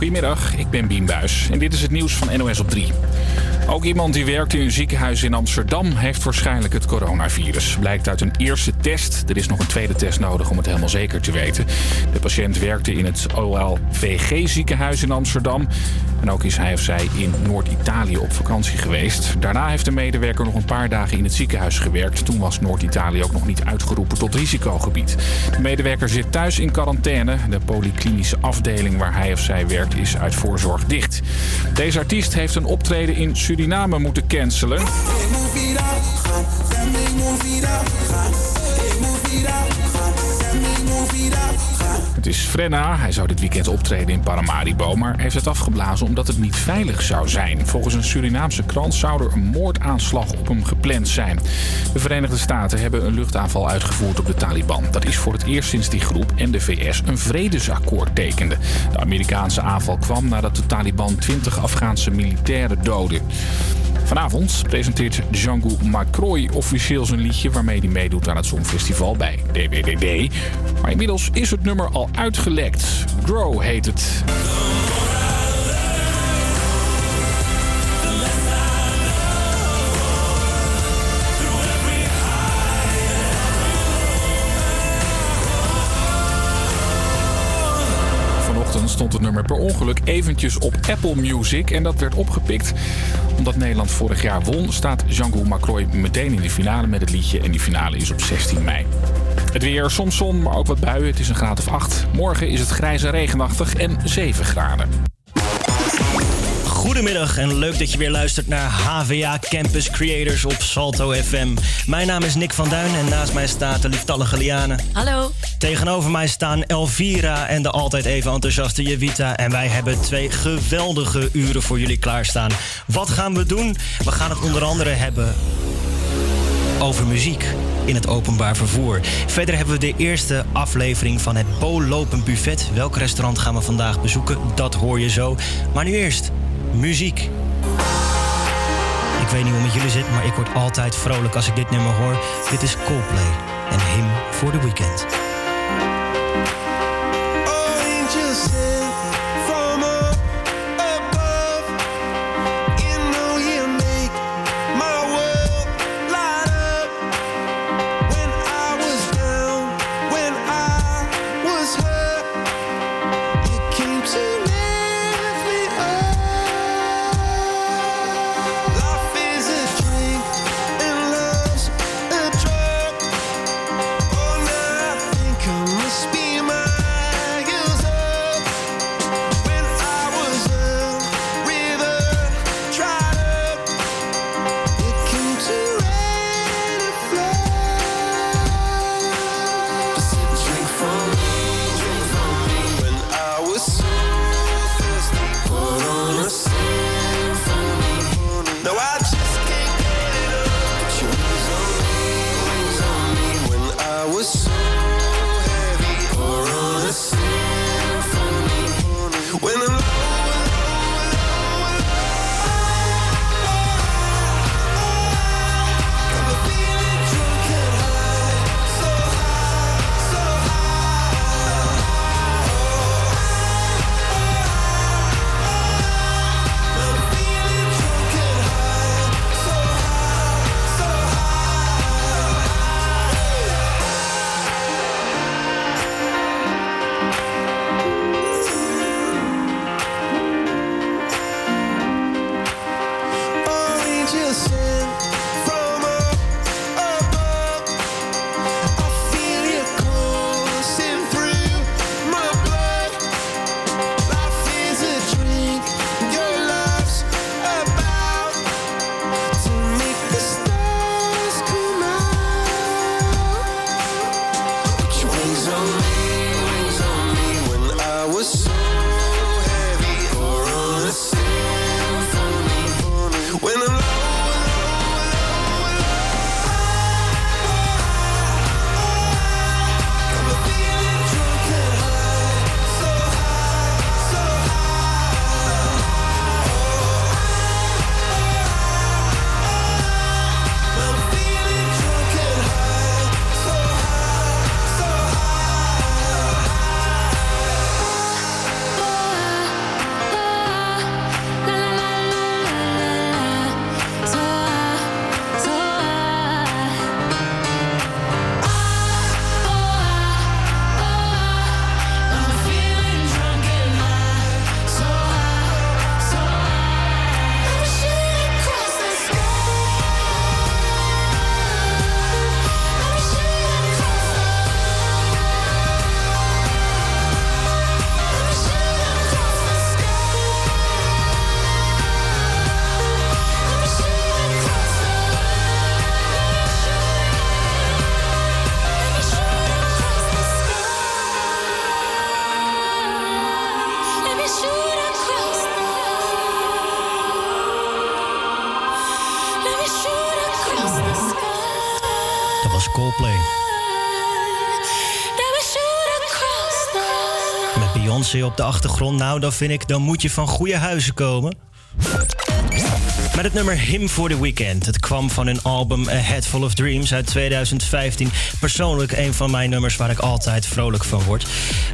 Goedemiddag, ik ben Bien Buis en dit is het nieuws van NOS op 3. Ook iemand die werkt in een ziekenhuis in Amsterdam heeft waarschijnlijk het coronavirus. Blijkt uit een eerste test. Er is nog een tweede test nodig om het helemaal zeker te weten. De patiënt werkte in het OLVG ziekenhuis in Amsterdam. En ook is hij of zij in Noord-Italië op vakantie geweest. Daarna heeft de medewerker nog een paar dagen in het ziekenhuis gewerkt. Toen was Noord-Italië ook nog niet uitgeroepen tot risicogebied. De medewerker zit thuis in quarantaine. De polyklinische afdeling waar hij of zij werkt is uit voorzorg dicht. Deze artiest heeft een optreden in moeten cancelen. Het is Frenna. Hij zou dit weekend optreden in Paramaribo, maar heeft het afgeblazen omdat het niet veilig zou zijn. Volgens een Surinaamse krant zou er een moordaanslag op hem gepland zijn. De Verenigde Staten hebben een luchtaanval uitgevoerd op de Taliban. Dat is voor het eerst sinds die groep en de VS een vredesakkoord tekenden. De Amerikaanse aanval kwam nadat de Taliban 20 Afghaanse militairen doodde. Vanavond presenteert Django Macroy officieel zijn liedje waarmee hij meedoet aan het Songfestival bij DWDD. Maar inmiddels is het nummer al uitgelekt. Grow heet het. Stond het nummer per ongeluk eventjes op Apple Music. En dat werd opgepikt. Omdat Nederland vorig jaar won, staat Django Macroy meteen in de finale met het liedje. En die finale is op 16 mei. Het weer, soms zon, maar ook wat buien. Het is een graad of 8. Morgen is het grijs en regenachtig en 7 graden. Goedemiddag en leuk dat je weer luistert naar HVA Campus Creators op Salto FM. Mijn naam is Nick van Duin en naast mij staat de lieftallige Liane. Hallo. Tegenover mij staan Elvira en de altijd even enthousiaste Jevita. En wij hebben twee geweldige uren voor jullie klaarstaan. Wat gaan we doen? We gaan het onder andere hebben over muziek in het openbaar vervoer. Verder hebben we de eerste aflevering van het Bo Buffet. Welk restaurant gaan we vandaag bezoeken? Dat hoor je zo. Maar nu eerst muziek. Ik weet niet hoe met jullie zit, maar ik word altijd vrolijk als ik dit nummer hoor. Dit is Coldplay en Him for the Weekend. Op de achtergrond, nou dan vind ik, dan moet je van goede huizen komen. Met het nummer Him for the Weekend. Het kwam van hun album A Head Full of Dreams uit 2015. Persoonlijk een van mijn nummers waar ik altijd vrolijk van word.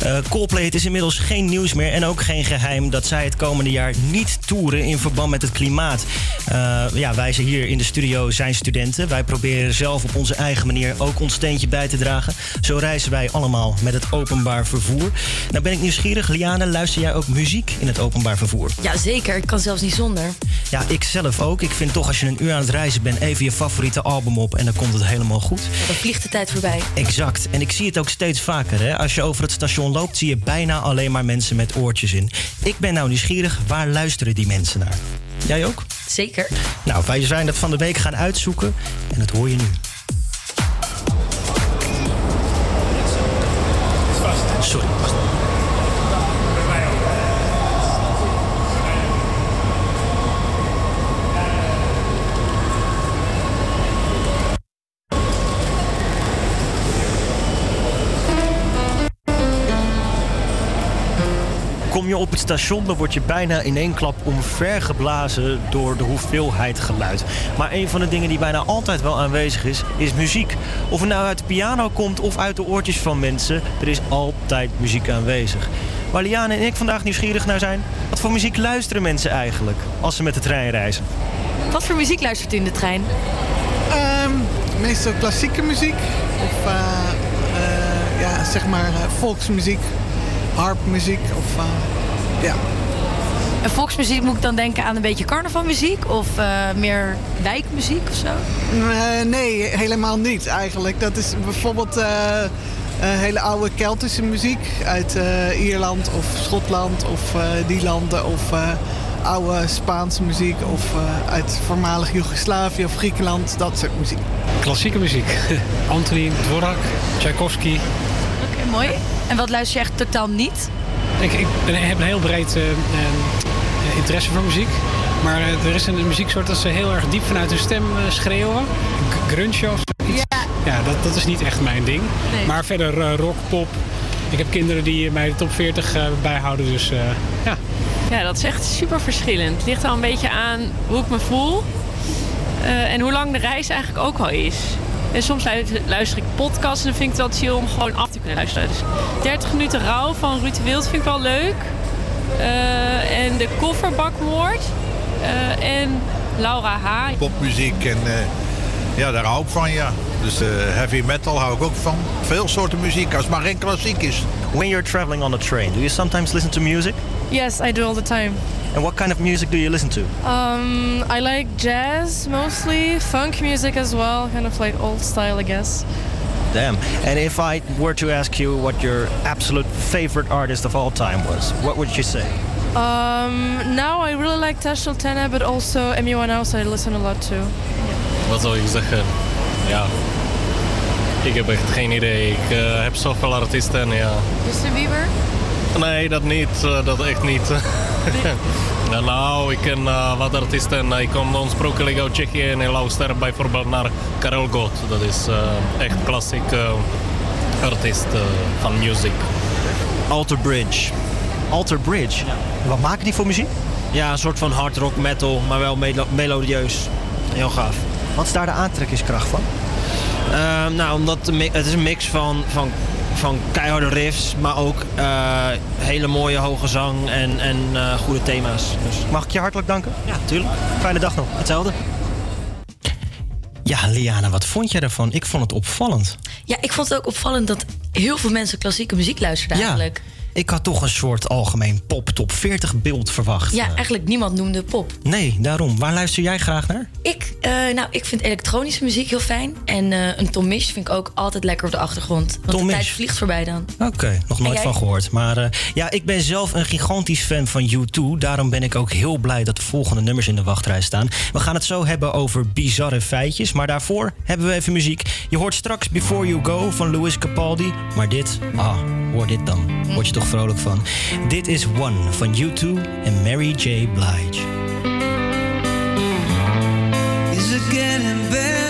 Uh, Coldplay, het is inmiddels geen nieuws meer en ook geen geheim dat zij het komende jaar niet toeren in verband met het klimaat. Uh, ja, wij zijn hier in de studio zijn studenten. Wij proberen zelf op onze eigen manier ook ons steentje bij te dragen. Zo reizen wij allemaal met het openbaar vervoer. Nou ben ik nieuwsgierig, Liane, luister jij ook muziek in het openbaar vervoer? Ja, zeker. Ik kan zelfs niet zonder. Ja, ik zelf ook. Ik vind toch als je een uur aan het reizen bent, even je favoriete album op en dan komt het helemaal goed. dan vliegt de tijd voorbij. Exact. En ik zie het ook steeds vaker. Hè? Als je over het station loopt, zie je bijna alleen maar mensen met oortjes in. Ik ben nou nieuwsgierig, waar luisteren die mensen naar? Jij ook? Zeker. Nou, wij zijn dat van de week gaan uitzoeken en dat hoor je nu. Je op het station, dan word je bijna in één klap omvergeblazen door de hoeveelheid geluid. Maar een van de dingen die bijna altijd wel aanwezig is, is muziek. Of het nou uit de piano komt of uit de oortjes van mensen, er is altijd muziek aanwezig. Waar Liane en ik vandaag nieuwsgierig naar zijn, wat voor muziek luisteren mensen eigenlijk als ze met de trein reizen? Wat voor muziek luistert u in de trein? Um, meestal klassieke muziek of uh, uh, ja, zeg maar uh, volksmuziek harpmuziek of uh, ja. En volksmuziek moet ik dan denken aan een beetje carnavalmuziek of uh, meer wijkmuziek of zo? Uh, nee, helemaal niet eigenlijk. Dat is bijvoorbeeld hele oude Keltische muziek uit Ierland of Schotland of die landen of oude Spaanse muziek of uit voormalig Joegoslavië of Griekenland, dat soort muziek. Klassieke muziek. Antonin Dvorak, Tchaikovsky. Oké, okay, mooi. En wat luister je echt totaal niet? Ik, ik ben, heb een heel breed uh, interesse voor muziek. Maar uh, er is een muzieksoort dat ze heel erg diep vanuit hun stem schreeuwen. Grunge of zoiets. Ja, ja dat, dat is niet echt mijn ding. Nee. Maar verder rock, pop. Ik heb kinderen die mij de top 40 bijhouden, dus ja. Ja, dat is echt super verschillend. Het ligt al een beetje aan hoe ik me voel. en hoe lang de reis eigenlijk ook al is. En soms luister ik podcasts en dan vind ik het wel chill om gewoon kunnen luisteren. Dus 30 minuten rouw van Ruud Wild vind ik wel leuk. Uh, en de kofferbakmoord. Uh, en Laura H. Popmuziek en uh, ja, daar hou ik van, ja. Dus heavy metal hou ik ook van. Veel soorten muziek, als het maar geen klassiek is. When you're traveling on a train, do you sometimes listen to music? Yes, I do all the time. And what kind of music do you listen to? Um, I like jazz mostly, funk music as well, kind of like old style, I guess. Damn. And if I were to ask you what your absolute favorite artist of all time was, what would you say? Um, now I really like Tash Sultana, but also anyone else I listen a lot to. Wat zal ik zeggen? Ja, ik heb echt geen idee. Ik uh, heb zoveel artiesten, ja. Justin Bieber? Nee, dat niet. Uh, dat echt niet. nou, ik ken uh, wat artiesten. Ik kom oorspronkelijk uit Tsjechië en ik luister bijvoorbeeld naar Karel Gott. Dat is echt klassiek artiest van muziek. Alter Bridge. Alter Bridge? Ja. Wat maken die voor muziek? Ja, een soort van hard rock metal, maar wel melo melodieus. Heel gaaf. Wat is daar de aantrekkingskracht van? Uh, nou, omdat het is een mix van, van, van keiharde riffs, maar ook uh, hele mooie hoge zang en, en uh, goede thema's. Dus. Mag ik je hartelijk danken? Ja, tuurlijk. Fijne dag nog. Hetzelfde. Ja, Liana, wat vond je ervan? Ik vond het opvallend. Ja, ik vond het ook opvallend dat heel veel mensen klassieke muziek luisterden eigenlijk. Ik had toch een soort algemeen pop top 40 beeld verwacht. Ja, eigenlijk niemand noemde pop. Nee, daarom. Waar luister jij graag naar? Ik, uh, nou, ik vind elektronische muziek heel fijn. En uh, een Tom Misch vind ik ook altijd lekker op de achtergrond. Want Tom de tijd vliegt voorbij dan. Oké, okay, nog nooit van gehoord. Maar uh, ja, ik ben zelf een gigantisch fan van U2. Daarom ben ik ook heel blij dat de volgende nummers in de wachtrij staan. We gaan het zo hebben over bizarre feitjes. Maar daarvoor hebben we even muziek. Je hoort straks Before You Go van Louis Capaldi. Maar dit, ah, hoor dit dan. Word je toch vrolijk van. Dit is One van U2 en Mary J. Blige. Is it getting better?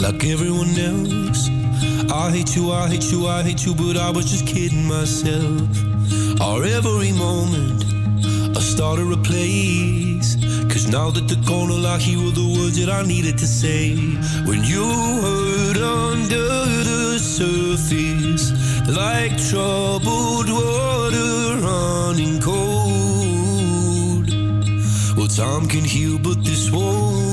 like everyone else. I hate you, I hate you, I hate you, but I was just kidding myself. Our every moment, I started a place. Cause now that the corner lock, I hear were the words that I needed to say. When you hurt under the surface, like troubled water running cold. Well, time can heal, but this won't.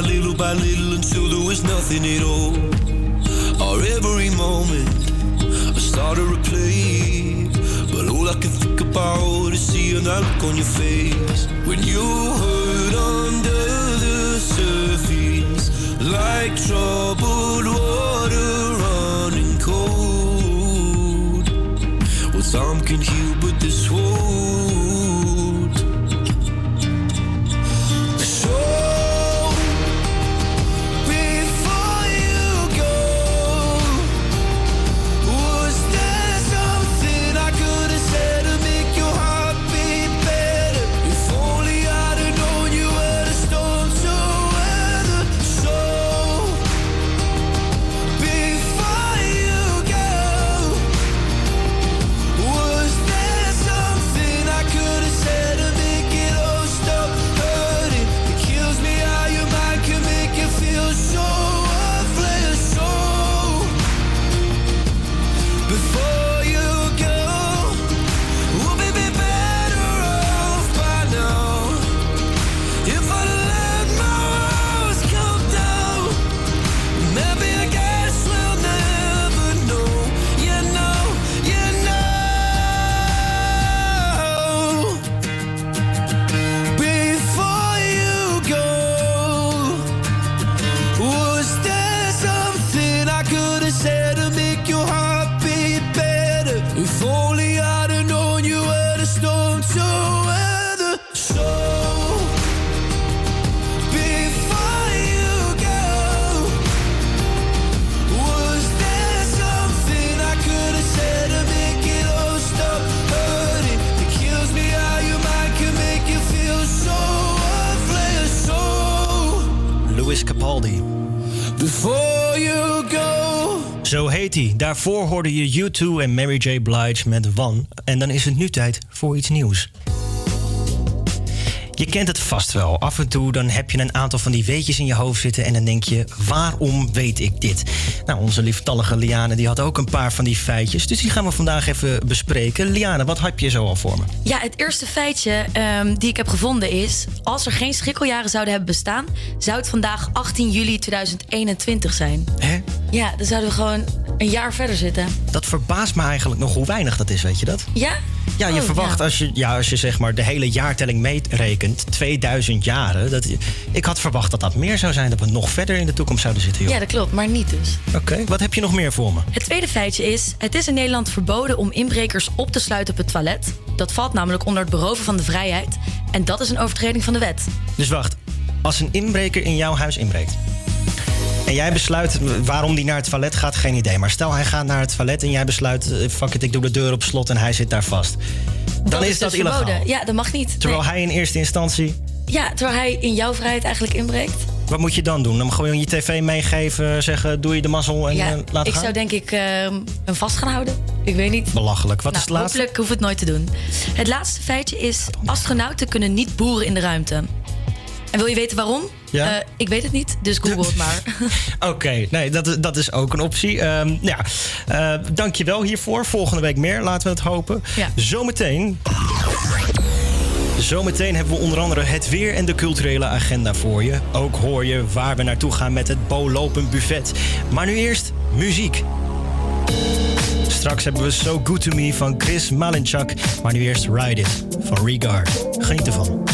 by little by little until there was nothing at all. Our every moment, I started to play. But all I can think about is seeing that look on your face. When you hurt under the surface, like troubled water Daarvoor hoorde je U2 en Mary J. Blige met One. En dan is het nu tijd voor iets nieuws. Je kent het vast wel. Af en toe dan heb je een aantal van die weetjes in je hoofd zitten... en dan denk je, waarom weet ik dit? Nou, onze lieftallige Liane die had ook een paar van die feitjes. Dus die gaan we vandaag even bespreken. Liane, wat heb je zo al voor me? Ja, het eerste feitje ehm, die ik heb gevonden is... als er geen schrikkeljaren zouden hebben bestaan... zou het vandaag 18 juli 2021 zijn. Hè? Ja, dan zouden we gewoon een jaar verder zitten. Dat verbaast me eigenlijk nog hoe weinig dat is, weet je dat? Ja? Ja, je Oh, verwacht ja. Als, je, ja, als je zeg maar de hele jaartelling meerekent, 2000 jaren. Dat, ik had verwacht dat dat meer zou zijn, dat we nog verder in de toekomst zouden zitten. Joh. Ja, dat klopt, maar niet dus. Oké, wat heb je nog meer voor me? Het tweede feitje is: het is in Nederland verboden om inbrekers op te sluiten op het toilet. Dat valt namelijk onder het beroven van de vrijheid. En dat is een overtreding van de wet. Dus wacht, als een inbreker in jouw huis inbreekt. En jij besluit waarom die naar het toilet gaat, geen idee. Maar stel hij gaat naar het toilet en jij besluit, eh, fuck it, ik doe de deur op slot en hij zit daar vast. Dan is, dat dus illegaal. verboden. Ja, dat mag niet. Terwijl Nee. hij in eerste instantie, Ja, terwijl hij in jouw vrijheid eigenlijk inbreekt. wat moet je dan doen? Dan gewoon je tv meegeven, zeggen doe je de mazzel en ja, eh, laat ik gaan? zou denk ik ehm, hem vast gaan houden. Ik weet niet. Belachelijk. Wat Nou, is het laatste? Hopelijk hoef het nooit te doen. Het laatste feitje is: astronauten kunnen niet boeren in de ruimte. En wil je weten waarom? Ja? Eh, ik weet het niet, dus google het maar. Oké, nee, dat, is- dat is ook een optie. Ehm ja, eh dankjewel hiervoor. Volgende week meer, laten we het hopen. Ja. Zometeen. Zometeen hebben we onder andere het weer en de culturele agenda voor je. Ook hoor je waar we naartoe gaan met het Bolopen Buffet. Maar nu eerst muziek. Straks hebben we So Good To Me van Chris Malinchak. Maar nu eerst Ride It van Regard. Geniet ervan.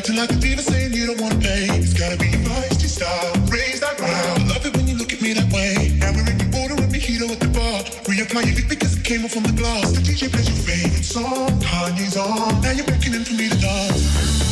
Acting like a diva saying you don't wanna pay. It's gotta be your feisty style. Raise that ground. Love it when you look at me that way. Now we're in the order and mojito at the bar. Reapply your lip because it came off from the glass. The DJ plays your favorite song. Kanye's on. Now you're beckoning for me to dance.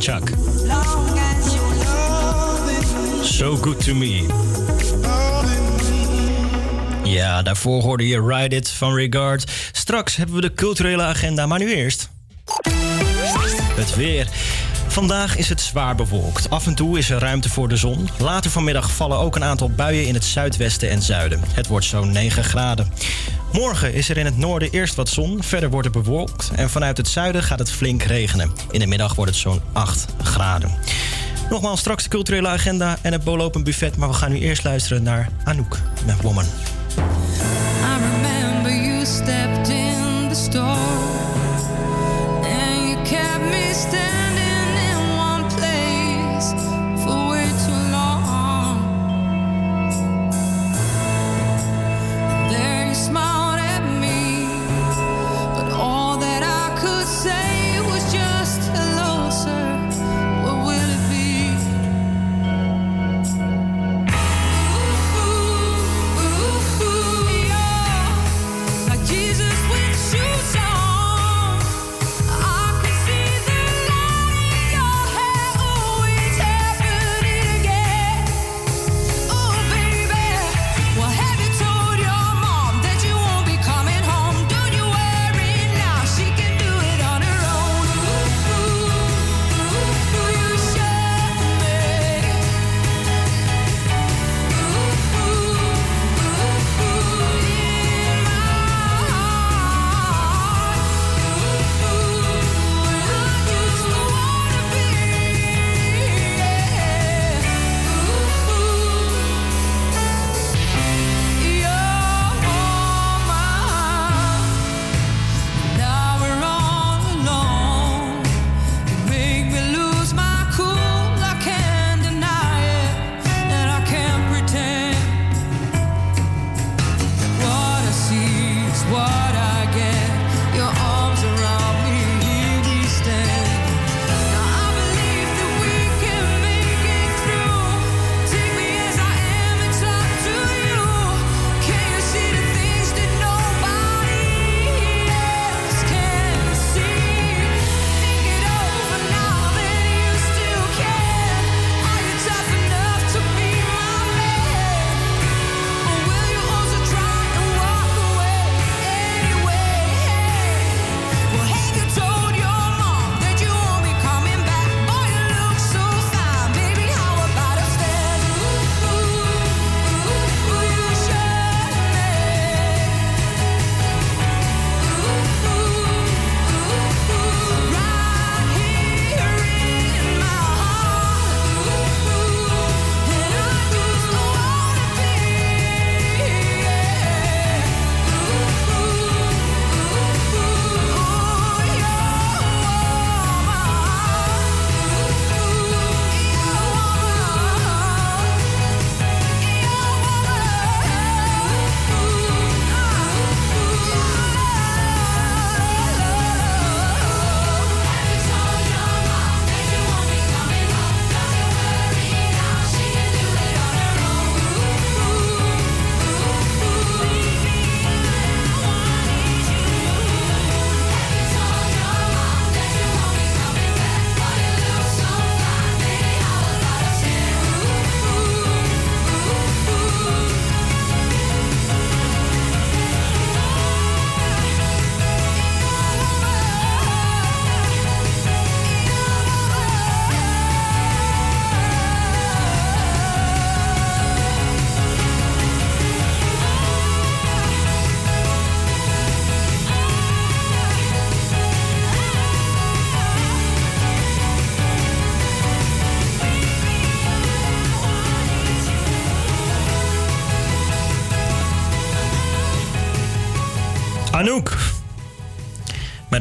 Love So good to me. Ja, daarvoor hoorde je Ride It van Regard. Straks hebben we de culturele agenda, maar nu eerst. Het weer. Vandaag is het zwaar bewolkt. Af en toe is er ruimte voor de zon. Later vanmiddag vallen ook een aantal buien in het zuidwesten en zuiden. Het wordt zo'n 9 graden. Morgen is er in het noorden eerst wat zon, verder wordt het bewolkt en vanuit het zuiden gaat het flink regenen. In de middag wordt het zo'n 8 graden. Nogmaals straks de culturele agenda en het bolopen buffet, maar we gaan nu eerst luisteren naar Anouk met Woman.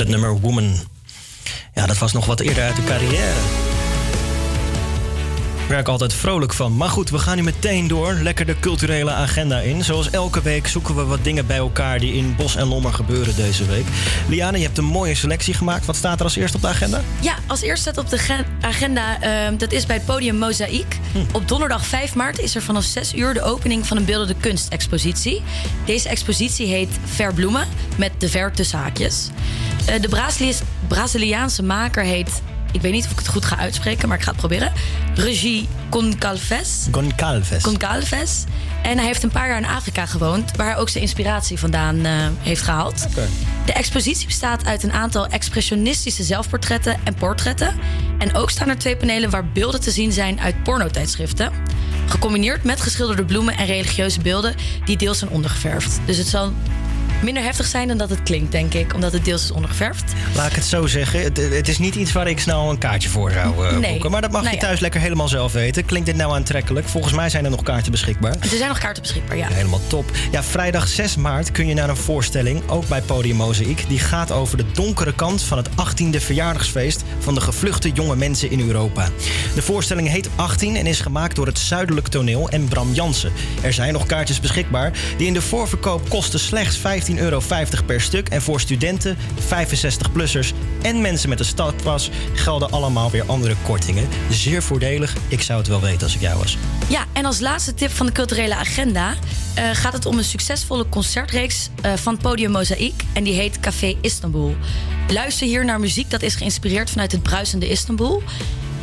Nummer Woman. Ja, dat was nog wat eerder uit de carrière. Ik werk altijd vrolijk van. Maar goed, we gaan nu meteen door. Lekker de culturele agenda in. Zoals elke week zoeken we wat dingen bij elkaar die in Bos en Lommer gebeuren deze week. Liane, je hebt een mooie selectie gemaakt. Wat staat er als eerste op de agenda? Ja, als eerste staat op de ge- agenda, ehm, dat is bij het podium Mozaïek. Op donderdag 5 maart is er vanaf 6 uur de opening van een beeldende kunstexpositie. Deze expositie heet Verbloemen, met de ver tussen haakjes. Eh, de Braziliaanse maker heet, ik weet niet of ik het goed ga uitspreken, maar ik ga het proberen. Regie Goncalves. Goncalves. Goncalves. En hij heeft een paar jaar in Afrika gewoond, waar hij ook zijn inspiratie vandaan eh, heeft gehaald. De expositie bestaat uit een aantal expressionistische zelfportretten en portretten. En ook staan er twee panelen waar beelden te zien zijn uit pornotijdschriften. Gecombineerd met geschilderde bloemen en religieuze beelden die deels zijn ondergeverfd. Dus het zal minder heftig zijn dan dat het klinkt, denk ik, omdat het deels is ondergeverfd. Laat ik het zo zeggen. Het, het is niet iets waar ik snel een kaartje voor zou eh, Nee. boeken. Maar dat mag Nou je ja. thuis lekker helemaal zelf weten. Klinkt dit nou aantrekkelijk? Volgens mij zijn er nog kaarten beschikbaar. Er zijn nog kaarten beschikbaar, ja. Helemaal top. Ja, vrijdag 6 maart kun je naar een voorstelling, ook bij Podium Mozaïek. Die gaat over de donkere kant van het 18e verjaardagsfeest van de gevluchte jonge mensen in Europa. De voorstelling heet 18 en is gemaakt door het Zuidelijk Toneel en Bram Jansen. Er zijn nog kaartjes beschikbaar. Die in de voorverkoop kosten slechts 15,50 euro per stuk. En voor studenten, 65-plussers en mensen met een stadpas gelden allemaal weer andere kortingen. Zeer voordelig. Ik zou het wel weten als ik jou was. Ja, en als laatste tip van de culturele agenda eh, gaat het om een succesvolle concertreeks eh, van Podium Mozaïek. En die heet Café Istanbul. Luister hier naar muziek dat is geïnspireerd vanuit het bruisende Istanbul.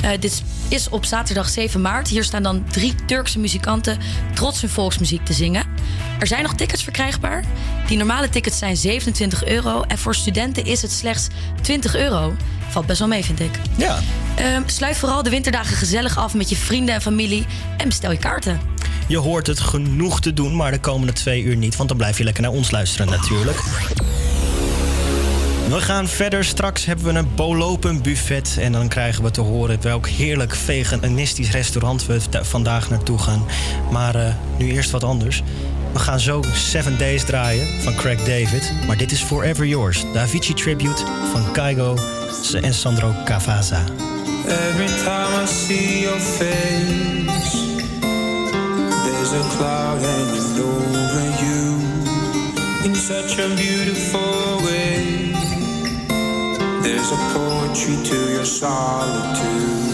Eh, dit is op zaterdag 7 maart. Hier staan dan drie Turkse muzikanten trots hun volksmuziek te zingen. Er zijn nog tickets verkrijgbaar. Die normale tickets zijn 27 euro. En voor studenten is het slechts 20 euro. Valt best wel mee, vind ik. Ja. Ehm, sluit vooral de winterdagen gezellig af met je vrienden en familie. En bestel je kaarten. Je hoort het genoeg te doen, maar de komende twee uur niet. Want dan blijf je lekker naar ons luisteren natuurlijk. We gaan verder. Straks hebben we een bolopen buffet. En dan krijgen we te horen welk heerlijk veganistisch restaurant we vandaag naartoe gaan. Maar eh, nu eerst wat anders. We gaan zo Seven Days draaien van Craig David. Maar dit is Forever Yours, de Avicii Tribute van Kaigo en Sandro Cavazza. Every time I see your face, there's a cloud hanging over you in such a beautiful way. There's a poetry to your solitude.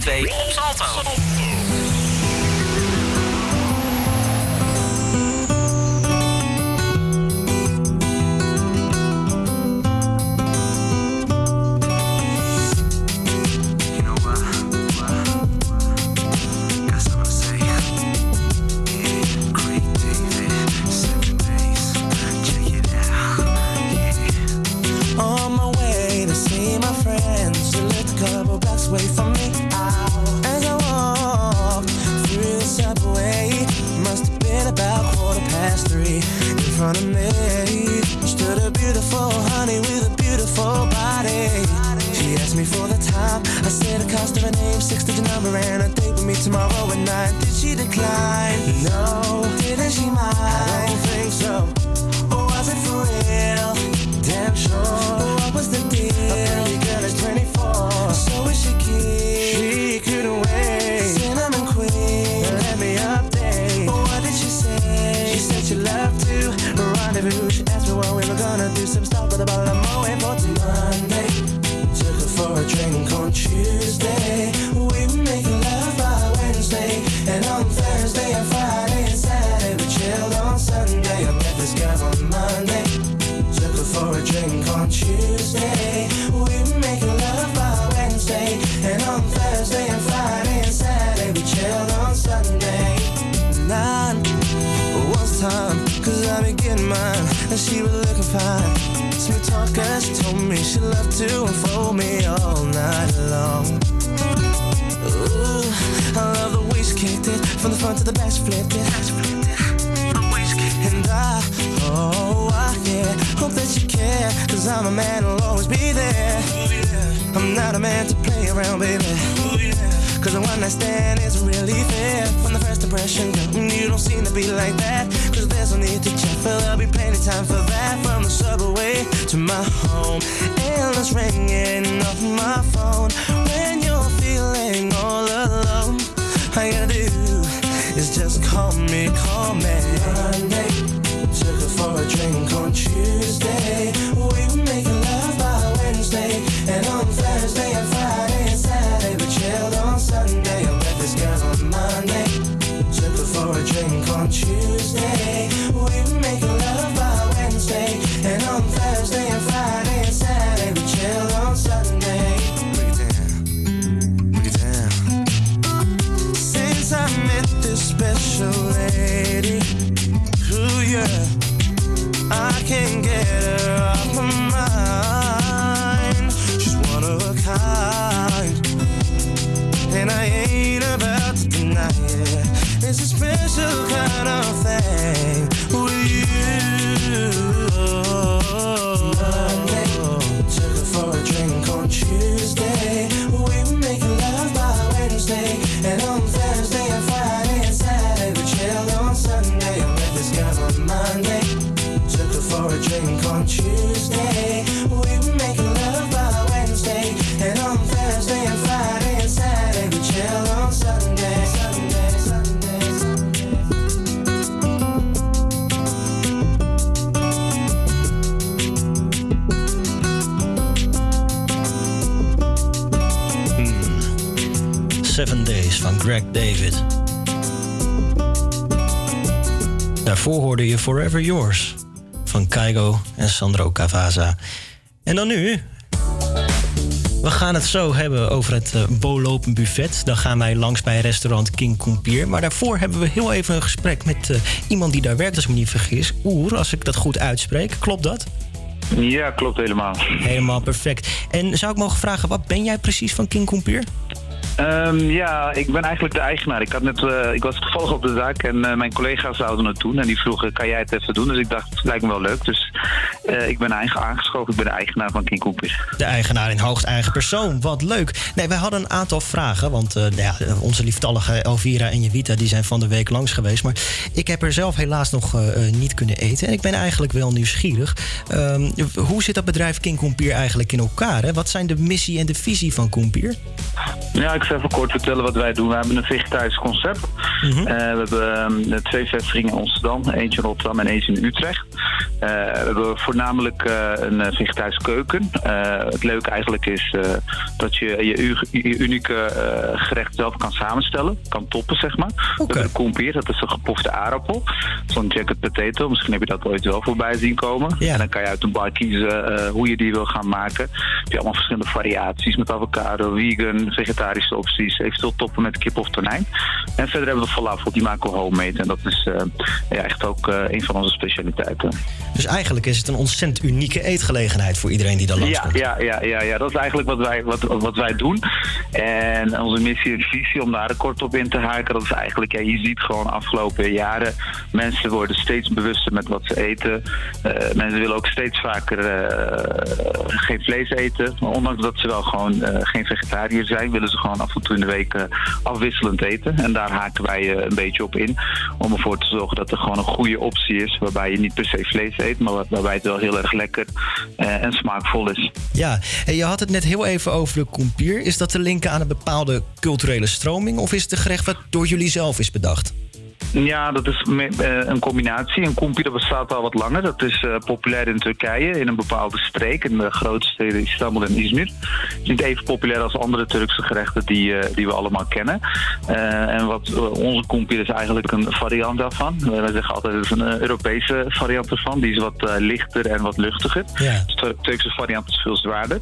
2 op Salto. call me, call me. Monday, took her for a drink, Greg David. Daarvoor hoorde je Forever Yours van Kaigo en Sandro Cavaza. En dan nu. We gaan het zo hebben over het eh, bowlopen Bolopen Buffet. Dan gaan wij langs bij restaurant King Kompier. Maar daarvoor hebben we heel even een gesprek met eh, iemand die daar werkt, als ik me niet vergis. Oer, als ik dat goed uitspreek. Klopt dat? Ja, klopt helemaal. Helemaal perfect. En zou ik mogen vragen, wat ben jij precies van King Kompier? Ehm, ja, ik ben eigenlijk de eigenaar. Ik, had net, eh, ik was toevallig op de zaak en eh, mijn collega's zouden het doen. En die vroegen, kan jij het even doen? Dus ik dacht, het lijkt me wel leuk. Dus eh, ik ben eigen aangeschoven. Ik ben de eigenaar van King De eigenaar in hoogst eigen persoon. Wat leuk. Nee, wij hadden een aantal vragen. Want nou ja, onze lieftallige Elvira en Jewita die zijn van de week langs geweest. Maar ik heb er zelf helaas nog niet kunnen eten. En ik ben eigenlijk wel nieuwsgierig. Ehm, hoe zit dat bedrijf King Kompier eigenlijk in elkaar? Wat zijn de missie en de visie van Kompier? Ja, even kort vertellen wat wij doen. We hebben een vegetarisch concept. Mhm. Eh, we hebben ehm, twee vestigingen in Amsterdam, eentje in Rotterdam en eentje in Utrecht. Eh, we hebben voornamelijk eh, een vegetarische keuken. het leuke eigenlijk is dat je je, unieke gerecht zelf kan samenstellen, kan toppen zeg maar. Okay. We hebben kompier, dat is een gepofte aardappel. Zo'n jacket potato, misschien heb je dat ooit wel voorbij zien komen. Yeah. En dan kan je uit een bar kiezen hoe je die wil gaan maken. Heb je allemaal verschillende variaties met avocado, vegan, vegetarische opties. Eventueel toppen met kip of tonijn. En verder hebben we falafel, die maken we homemade. En dat is eh, ja, echt ook eh, een van onze specialiteiten. Dus eigenlijk is het een ontzettend unieke eetgelegenheid voor iedereen die daar langs Ja, ja, ja, ja, ja, dat is eigenlijk wat wij, wat, wat wij doen. En onze missie en visie, om daar kort op in te haken, dat is eigenlijk, ja, je ziet gewoon afgelopen jaren, mensen worden steeds bewuster met wat ze eten. Eh, mensen willen ook steeds vaker geen vlees eten. Maar ondanks dat ze wel gewoon geen vegetariër zijn, willen ze gewoon af en toe in de week eh, afwisselend eten. En daar haken wij eh, een beetje op in, om ervoor te zorgen dat er gewoon een goede optie is, waarbij je niet per se vlees eet, maar waar- waarbij het wel heel erg lekker eh, en smaakvol is. Ja, en je had het net heel even over de kompier. Is dat te linken aan een bepaalde culturele stroming... of is het een gerecht wat door jullie zelf is bedacht? Ja, dat is eh, een combinatie. Een kompi dat bestaat al wat langer. Dat is eh, populair in Turkije, in een bepaalde streek. In de grote steden Istanbul en Izmir. Het is niet even populair als andere Turkse gerechten die, eh, die we allemaal kennen. En wat onze kompi is eigenlijk een variant daarvan. Wij zeggen altijd, het is een Europese variant ervan. Die is wat lichter en wat luchtiger. Ja. De Tur- Turkse variant is veel zwaarder.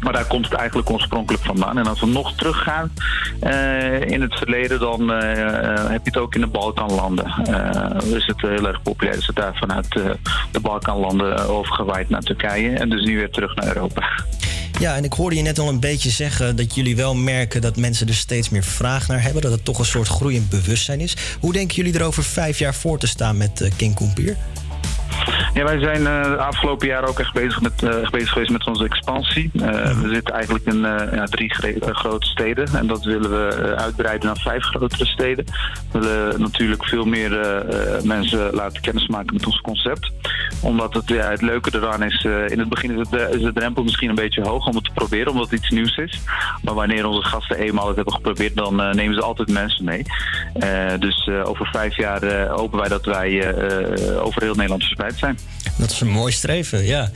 Maar daar komt het eigenlijk oorspronkelijk vandaan. En als we nog teruggaan eh, in het verleden, dan eh, eh, heb je het ook in de Balkanlanden. Eh is het heel erg populair. Is het daar vanuit de Balkanlanden overgewaaid naar Turkije. En dus nu weer terug naar Europa. Ja, en ik hoorde je net al een beetje zeggen dat jullie wel merken dat mensen er steeds meer vraag naar hebben. Dat het toch een soort groeiend bewustzijn is. Hoe denken jullie er over vijf jaar voor te staan met King Kompier? Ja, wij zijn eh, de afgelopen jaren ook echt bezig, met, eh, echt bezig geweest met onze expansie. Eh, We zitten eigenlijk in ja, drie grote steden. En dat willen we uitbreiden naar vijf grotere steden. We willen natuurlijk veel meer mensen laten kennismaken met ons concept. Omdat het, ja, het leuke eraan is, in het begin is, het, de- is de drempel misschien een beetje hoog om het te proberen, omdat het iets nieuws is. Maar wanneer onze gasten eenmaal het hebben geprobeerd, dan nemen ze altijd mensen mee. Dus over vijf jaar hopen wij dat wij over heel Nederland Dat is een mooi streven, ja.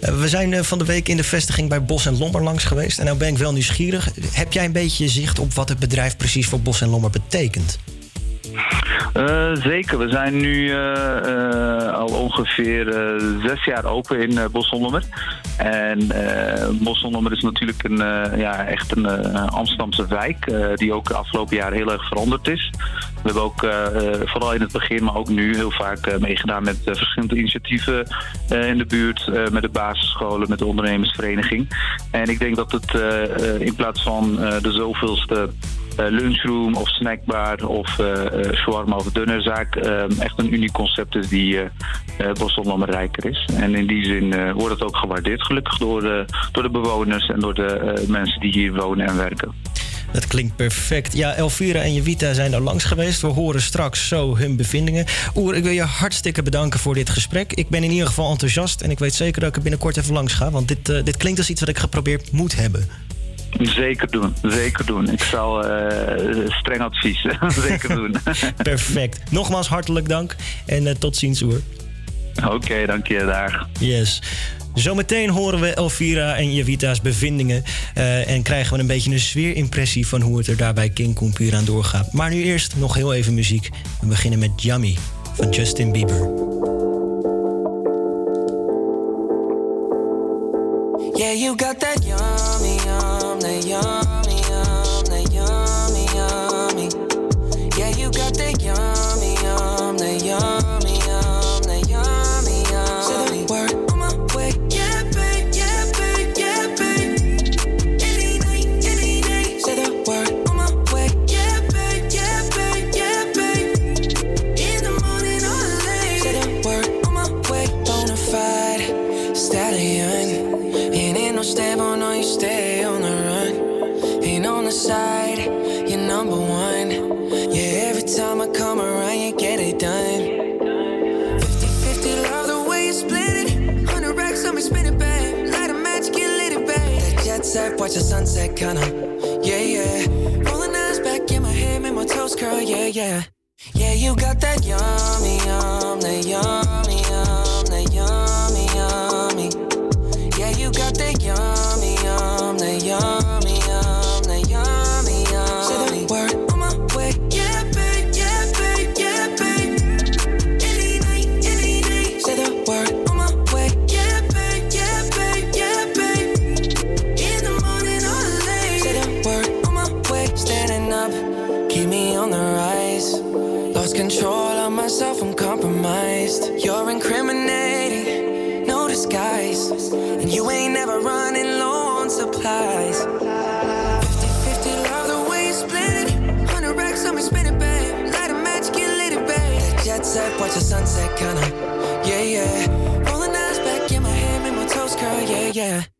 Eh, we zijn eh, van de week in de vestiging bij Bos en Lommer langs geweest. En nou ben ik wel nieuwsgierig. Heb jij een beetje zicht op wat het bedrijf precies voor Bos en Lommer betekent? Eh, zeker. We zijn nu eh, eh, al ongeveer zes jaar open in Bosselnommer. En Bosselnommer is natuurlijk een, ja, echt een Amsterdamse wijk... die ook de afgelopen jaren heel erg veranderd is. We hebben ook vooral in het begin, maar ook nu heel vaak meegedaan met verschillende initiatieven in de buurt. met de basisscholen, met de ondernemersvereniging. En ik denk dat het in plaats van de zoveelste lunchroom of snackbar of eh eh, shawarma of dunnerzaak eh, echt een uniek concept is die eh uh, rijker is. En in die zin eh, wordt het ook gewaardeerd gelukkig door, de door de bewoners en door de eh, mensen die hier wonen en werken. Dat klinkt perfect. Ja, Elvira en Jevita zijn er langs geweest. We horen straks zo hun bevindingen. Oer, ik wil je hartstikke bedanken voor dit gesprek. Ik ben in ieder geval enthousiast en ik weet zeker dat ik er binnenkort even langs ga. Want dit, uh, dit klinkt als iets wat ik geprobeerd moet hebben. Zeker doen, zeker doen. Ik zal uh, streng advies, zeker doen. Perfect. Nogmaals hartelijk dank en uh, tot ziens Oer. Oké, okay, dank je, dag. Yes. Zometeen horen we Elvira en Javita's bevindingen. Uh, en krijgen we een beetje een sfeerimpressie van hoe het er daar bij King Compuur aan doorgaat. Maar nu eerst nog heel even muziek. We beginnen met Yummy van Justin Bieber. Yeah, you got that yummy, yum, that yummy, yum, that yummy, yummy. Yeah, you got that yummy, yum, that yummy, unstable, no, you stay on the run. Ain't on the side, you're number one. Yeah, every time I come around, you get it done. 50 50, love the way you split it. 100 racks on me, spin it back. Light a match, get lit it back. That jet set, watch the sunset, kinda. Yeah, yeah. Rolling eyes back in my head, make my toes curl, yeah, yeah. Yeah, you got that yummy, yum, that yummy, yum, that yum. the sunset, kinda. Yeah, yeah. Rolling eyes back in my head, make my toes curl. Yeah, yeah.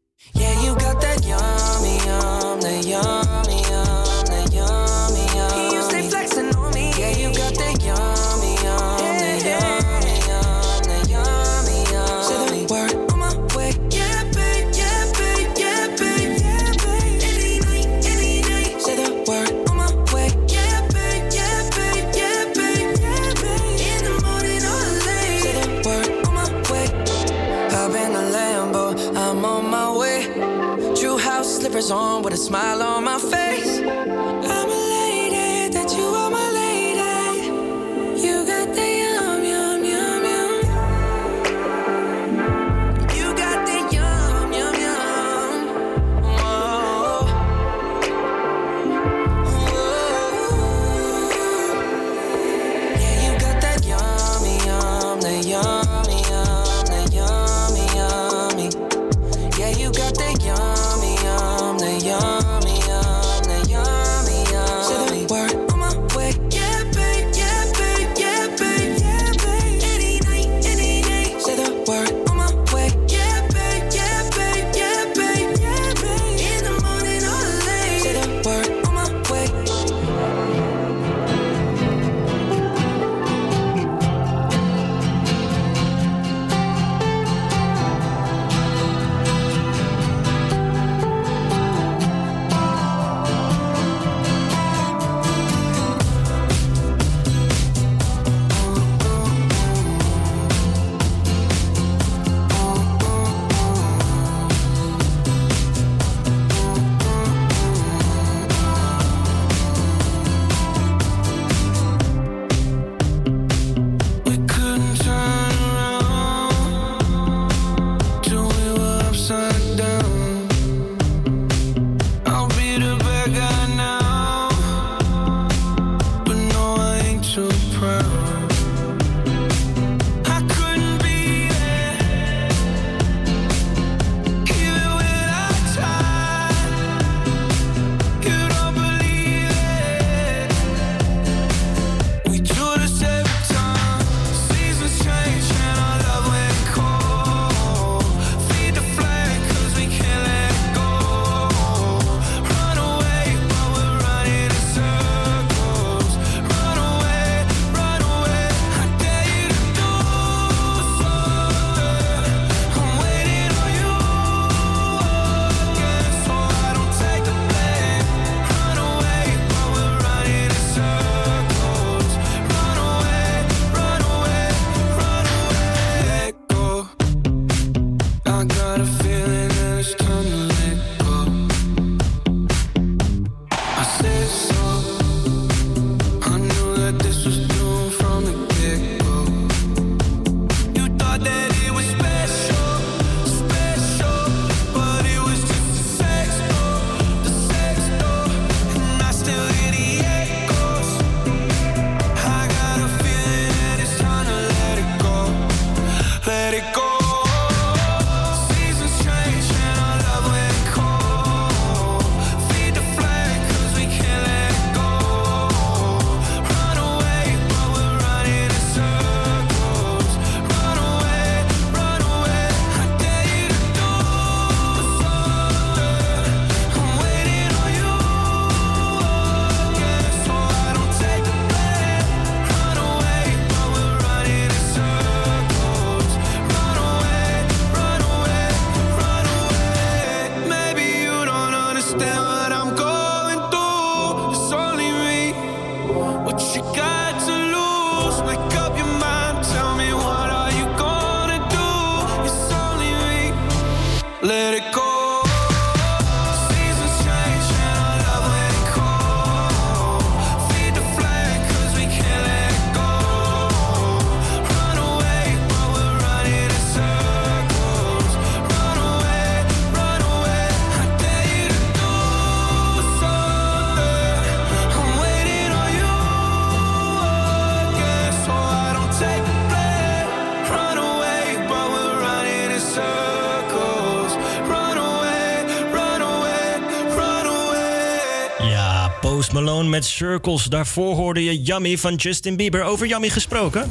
Met Circles. Daarvoor hoorde je Yummy van Justin Bieber. Over Yummy gesproken?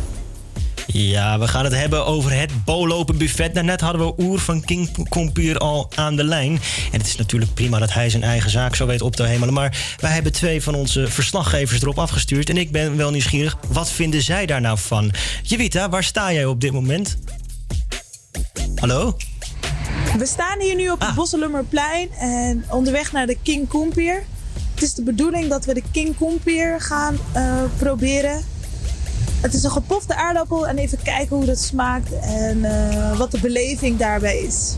Ja, we gaan het hebben over het bolopen buffet. Daarnet hadden we Oer van King Compuur al aan de lijn. En het is natuurlijk prima dat hij zijn eigen zaak zo weet op te hemelen. Maar wij hebben twee van onze verslaggevers erop afgestuurd. En ik ben wel nieuwsgierig, wat vinden zij daar nou van? Jevita, waar sta jij op dit moment? Hallo? We staan hier nu op het Bosselummerplein en onderweg naar de King Koempier. Het is de bedoeling dat we de King Koempier gaan eh, proberen. Het is een gepofte aardappel en even kijken hoe dat smaakt en eh, wat de beleving daarbij is.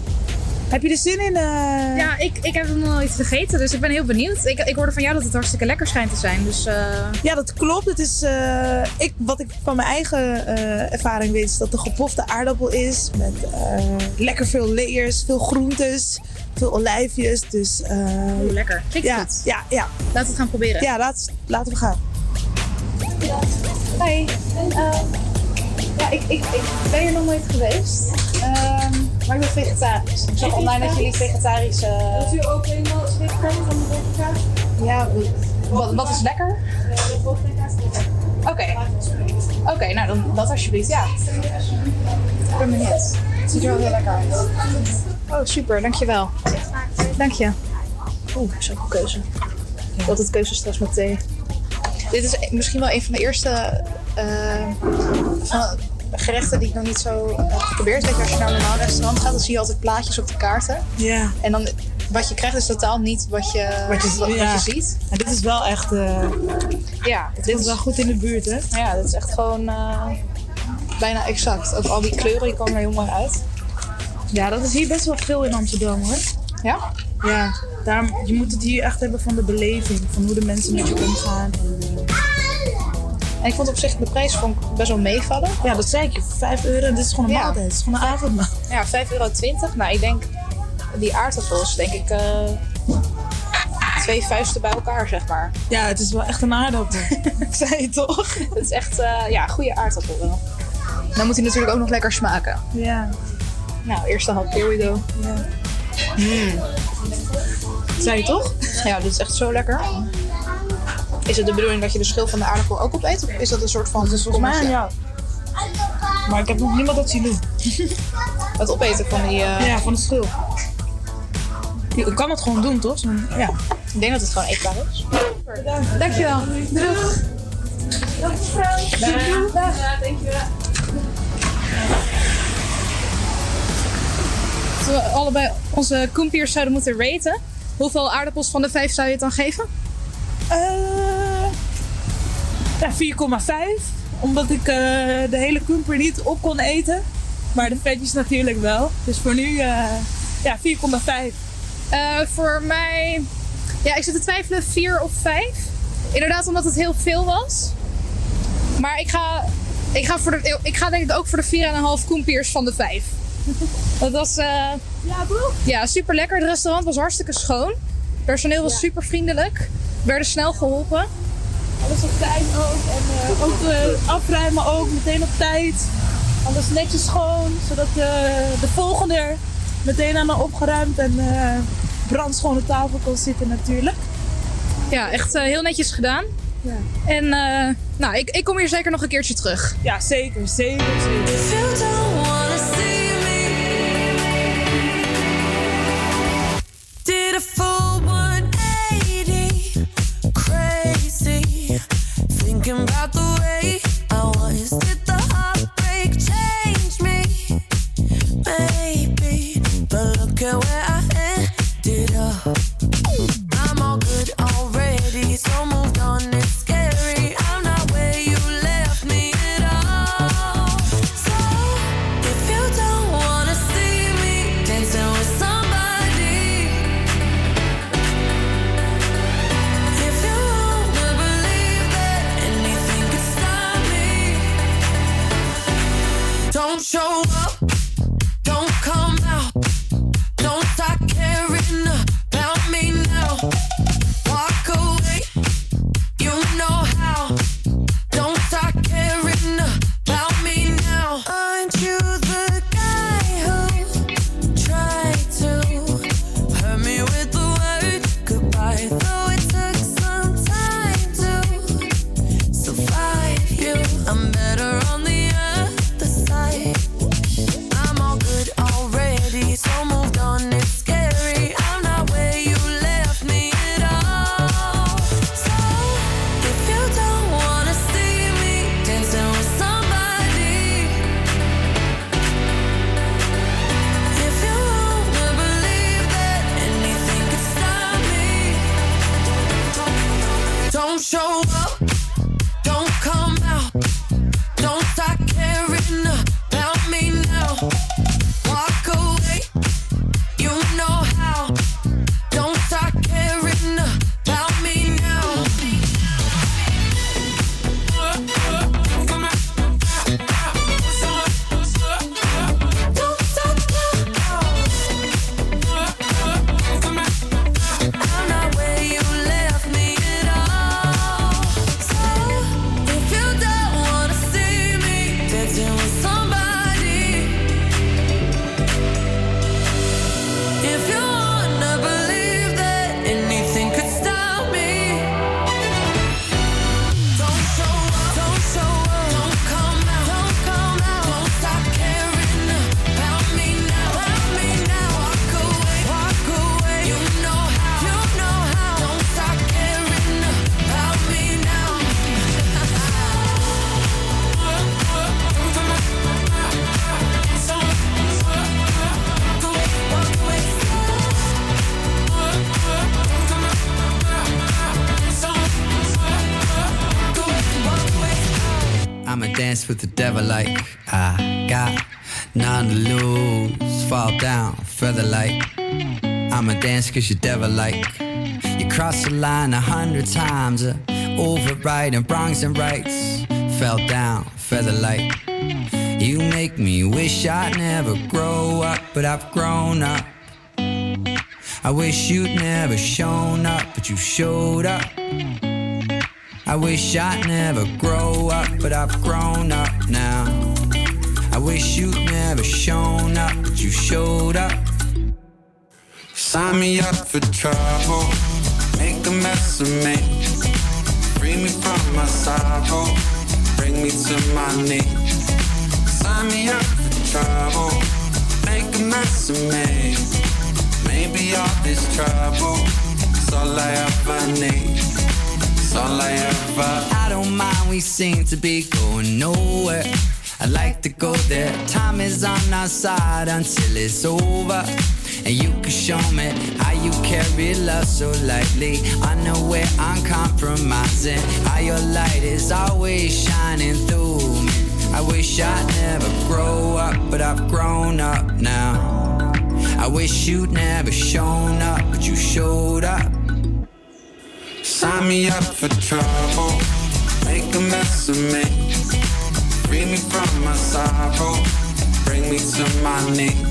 Heb je er zin in? eh? Ja, ik, ik heb hem nog nooit gegeten, dus ik ben heel benieuwd. Ik, ik hoorde van jou dat het hartstikke lekker schijnt te zijn. Dus, eh, Ja, dat klopt. Het is, eh, ik, wat ik van mijn eigen eh, ervaring weet, is dat het een gepofte aardappel is. Met eh, lekker veel layers, veel groentes, veel olijfjes. Dus, eh, Oeh, lekker. Klinkt ja, goed. Ja, ja. Laten we het gaan proberen. Ja, laat, laten we gaan. Eh, ja, ik, ik, ik ben hier nog nooit geweest. Maar ik ben vegetarisch. Ik zag online dat jullie vegetarische... Wilt u ook eenmaal vegetarisch van de bovenkaart? Ja, wat, wat is lekker? Oké. Oké, nou dan dat alsjeblieft, ja. Ik ben benieuwd. Het ziet er wel heel lekker uit. Oh, super, dankjewel. Dank je. Oeh, zo'n keuze. Ik heb altijd keuzestress met thee. Dit is misschien wel een van de eerste eh, van gerechten die ik nog niet zo heb geprobeerd. Weet je, als je naar een normaal restaurant gaat, dan zie je altijd plaatjes op de kaarten. Ja. En dan wat je krijgt is totaal niet wat je, Wat je, wat, wat ja. je ziet. En dit is wel echt. eh, Ja, dit is wel goed in de buurt, hè? Ja, dat is echt gewoon eh, bijna exact. Ook al die kleuren die komen er heel mooi uit. Ja, dat is hier best wel veel in Amsterdam hoor. Ja? Ja, daarom, je moet het hier echt hebben van de beleving. Van hoe de mensen met je omgaan. En, eh, En ik vond op zich de prijs vond ik best wel meevallen. Ja, dat zei ik je. 5 euro, dit is gewoon een maaltijd. Het is gewoon een avondmaal. Ja, 5,20 euro. Nou, ik denk, die aardappels, denk ik, eh, twee vuisten bij elkaar, zeg maar. Ja, het is wel echt een aardappel. zei je toch? Het is echt, eh, ja, goede aardappel wel. Dan moet hij natuurlijk ook nog lekker smaken. Ja. Nou, eerste hap, here we go. Ja. Mm. Zei je toch? Ja, dit is echt zo lekker. Is het de bedoeling dat je de schil van de aardappel ook opeet? Of is dat een soort van... Dat is volgens mij. Maar ik heb nog niemand dat zien doen. Het opeten van die... eh, Ja, van de schil. Je kan het gewoon doen, toch? Ja. Ik denk dat het gewoon eetbaar is. Dankjewel. Doeg. Dag mevrouw. Dag. dankjewel. Als we allebei onze koempiers zouden moeten raten, hoeveel aardappels van de vijf zou je het dan geven? Eh, ja, 4,5. Omdat ik eh, de hele kumper niet op kon eten. Maar de vetjes natuurlijk wel. Dus voor nu eh, ja, 4,5. Eh, voor mij, ja, ik zit te twijfelen, vier of vijf. Inderdaad, omdat het heel veel was. Maar ik ga, ik ga, voor de, ik ga denk ik ook voor de 4,5 koempiers van de vijf. Dat was eh, ja, toch? Ja, super lekker. Het restaurant was hartstikke schoon. Het personeel was super vriendelijk. We werden snel geholpen. Alles op tijd ook. En eh, ook eh, afruimen ook meteen op tijd. Alles netjes schoon. Zodat eh, de volgende er meteen aan de opgeruimd en eh brandschone tafel kon zitten natuurlijk. Ja, echt heel netjes gedaan. Ja. En eh, nou, ik, ik kom hier zeker nog een keertje terug. Ja, zeker, zeker, zeker. Don't hundred times, uh, overriding wrongs and rights. Fell down, feather like. You make me wish I'd never grow up, but I've grown up. I wish you'd never shown up, but you showed up. I wish I'd never grow up, but I've grown up now. I wish you'd never shown up, but you showed up. Sign me up for trouble, make a mess of me. Free me from my sorrow, bring me to my knees. Sign me up for trouble, make a mess of me. Maybe all this trouble is all I ever need. It's all I ever. I don't mind, we seem to be going nowhere. I like to go there. Time is on our side until it's over. And you can show me how you carry love so lightly. I know where I'm compromising. How your light is always shining through me. I wish I'd never grow up, but I've grown up now. I wish you'd never shown up, but you showed up. Sign me up for trouble, make a mess of me. Free me from my sorrow, bring me to my knees.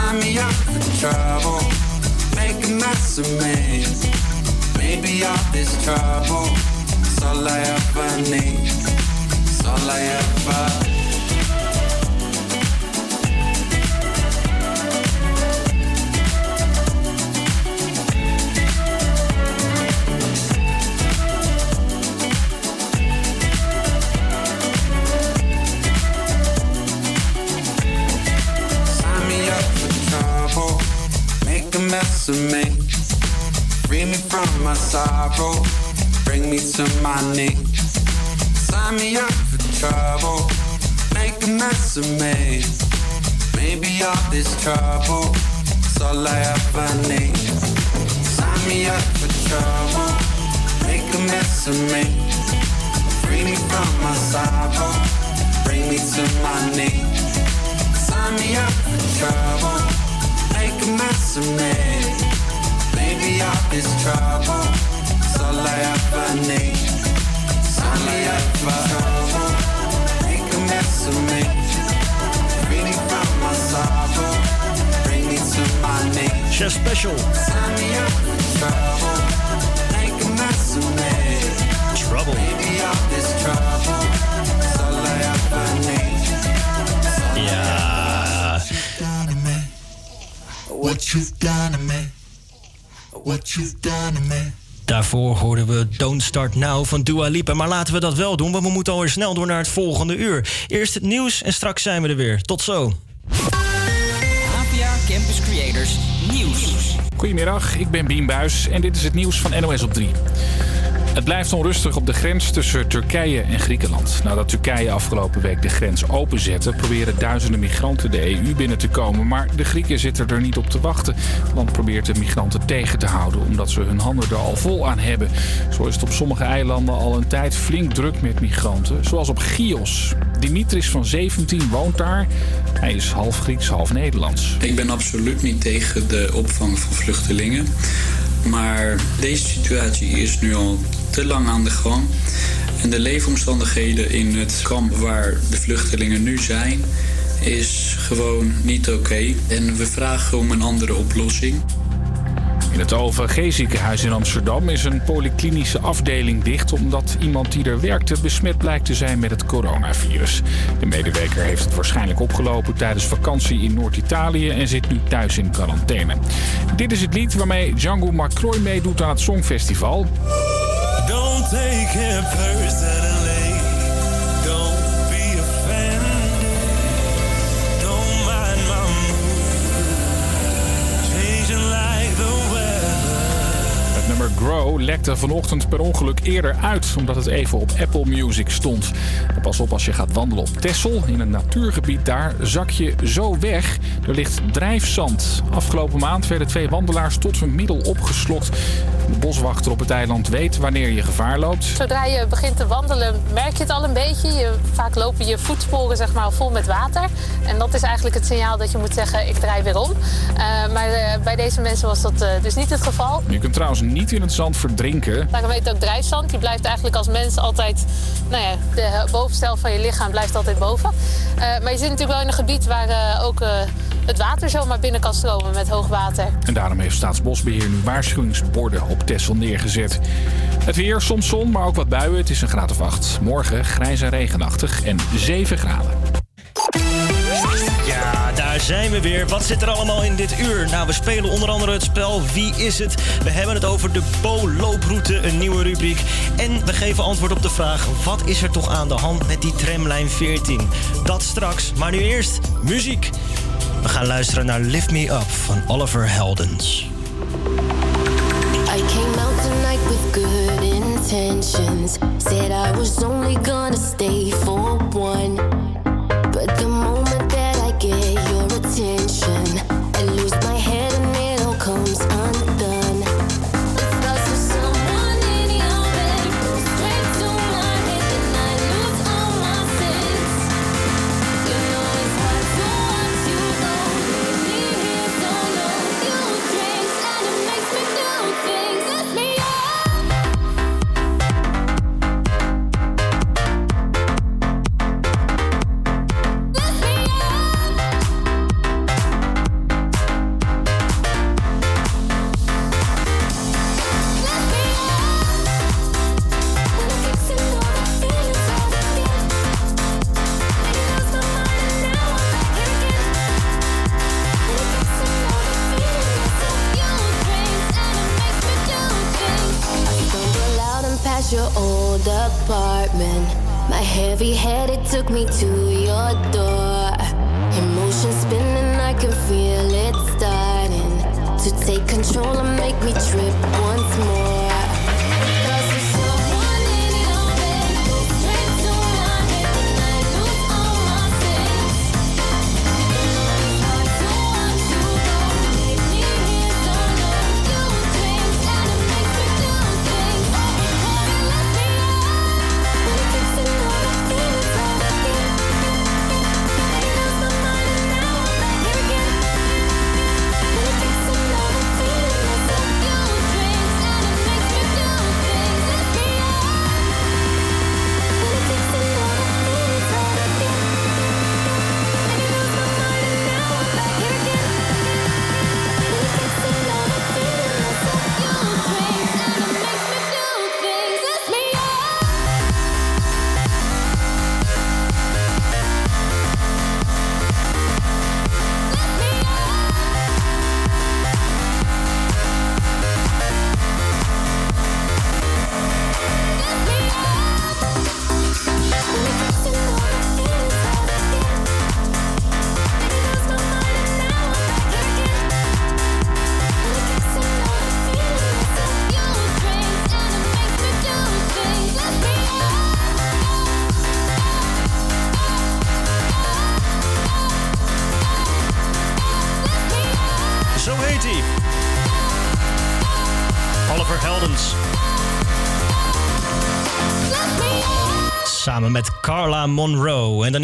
Sign me up for trouble, make a mess of me. Maybe all this trouble is all I ever need. It's all I ever. Me. Free me from my sorrow, bring me to my knees. Sign me up for trouble, make a mess of me. Maybe all this trouble is all I ever need. Sign me up for trouble, make a mess of me. Free me from my sorrow, bring me to my knees. Sign me up for trouble, a mess. Maybe all this trouble all I ever need. Me up for trouble, make a mess of me. Free me from my sorrow, bring me to my knees. Chef Special. Sign me up for trouble, make a mess of me. Trouble. Maybe all What you've done to me. What you've done to me. Daarvoor hoorden we Don't Start Now van Dua Lipa. Maar laten we dat wel doen, want we moeten alweer snel door naar het volgende uur. Eerst het nieuws en straks zijn we er weer. Tot zo. APA Campus Creators Nieuws. Goedemiddag, ik ben Bien Buis en dit is het nieuws van NOS op 3. Het blijft onrustig op de grens tussen Turkije en Griekenland. Nadat Turkije afgelopen week de grens openzette, proberen duizenden migranten de EU binnen te komen. Maar de Grieken zitten er niet op te wachten. Het land probeert de migranten tegen te houden, omdat ze hun handen er al vol aan hebben. Zo is het op sommige eilanden al een tijd flink druk met migranten, zoals op Chios. Dimitris van 17 woont daar. Hij is half Grieks, half Nederlands. Ik ben absoluut niet tegen de opvang van vluchtelingen. Maar deze situatie is nu al te lang aan de gang. En de leefomstandigheden in het kamp waar de vluchtelingen nu zijn, is gewoon niet oké. En we vragen om een andere oplossing. In het OVG ziekenhuis in Amsterdam is een polyklinische afdeling dicht omdat iemand die er werkte besmet blijkt te zijn met het coronavirus. De medewerker heeft het waarschijnlijk opgelopen tijdens vakantie in Noord-Italië en zit nu thuis in quarantaine. Dit is het lied waarmee Django McCroy meedoet aan het Songfestival. Don't take it personally. Grow lekte vanochtend per ongeluk eerder uit, omdat het even op Apple Music stond. En pas op als je gaat wandelen op Texel, in een natuurgebied daar, zak je zo weg. Er ligt drijfzand. Afgelopen maand werden twee wandelaars tot hun middel opgeslokt. De boswachter op het eiland weet wanneer je gevaar loopt. Zodra je begint te wandelen, merk je het al een beetje. Je, vaak lopen je voetsporen zeg maar, vol met water. En dat is eigenlijk het signaal dat je moet zeggen, ik draai weer om. Eh, maar eh, bij deze mensen was dat eh, dus niet het geval. Je kunt trouwens niet in het zand verdrinken. Daarom heet het ook drijfzand. Die blijft eigenlijk als mens altijd... Nou ja, de bovenstel van je lichaam blijft altijd boven. Eh, maar je zit natuurlijk wel in een gebied waar eh, ook eh, het water zomaar binnen kan stromen met hoog water. En daarom heeft Staatsbosbeheer nu waarschuwingsborden op Texel neergezet. Het weer, soms zon, maar ook wat buien. Het is een graad of 8. Morgen grijs en regenachtig en 7 graden. Zijn we weer. Wat zit er allemaal in dit uur? Nou, we spelen onder andere het spel Wie is het? We hebben het over de Bo-looproute, een nieuwe rubriek. En we geven antwoord op de vraag: wat is er toch aan de hand met die tramlijn 14? Dat straks, maar nu eerst muziek. We gaan luisteren naar Lift Me Up van Oliver Heldens. I came out with good intentions. Said I was only gonna stay for one.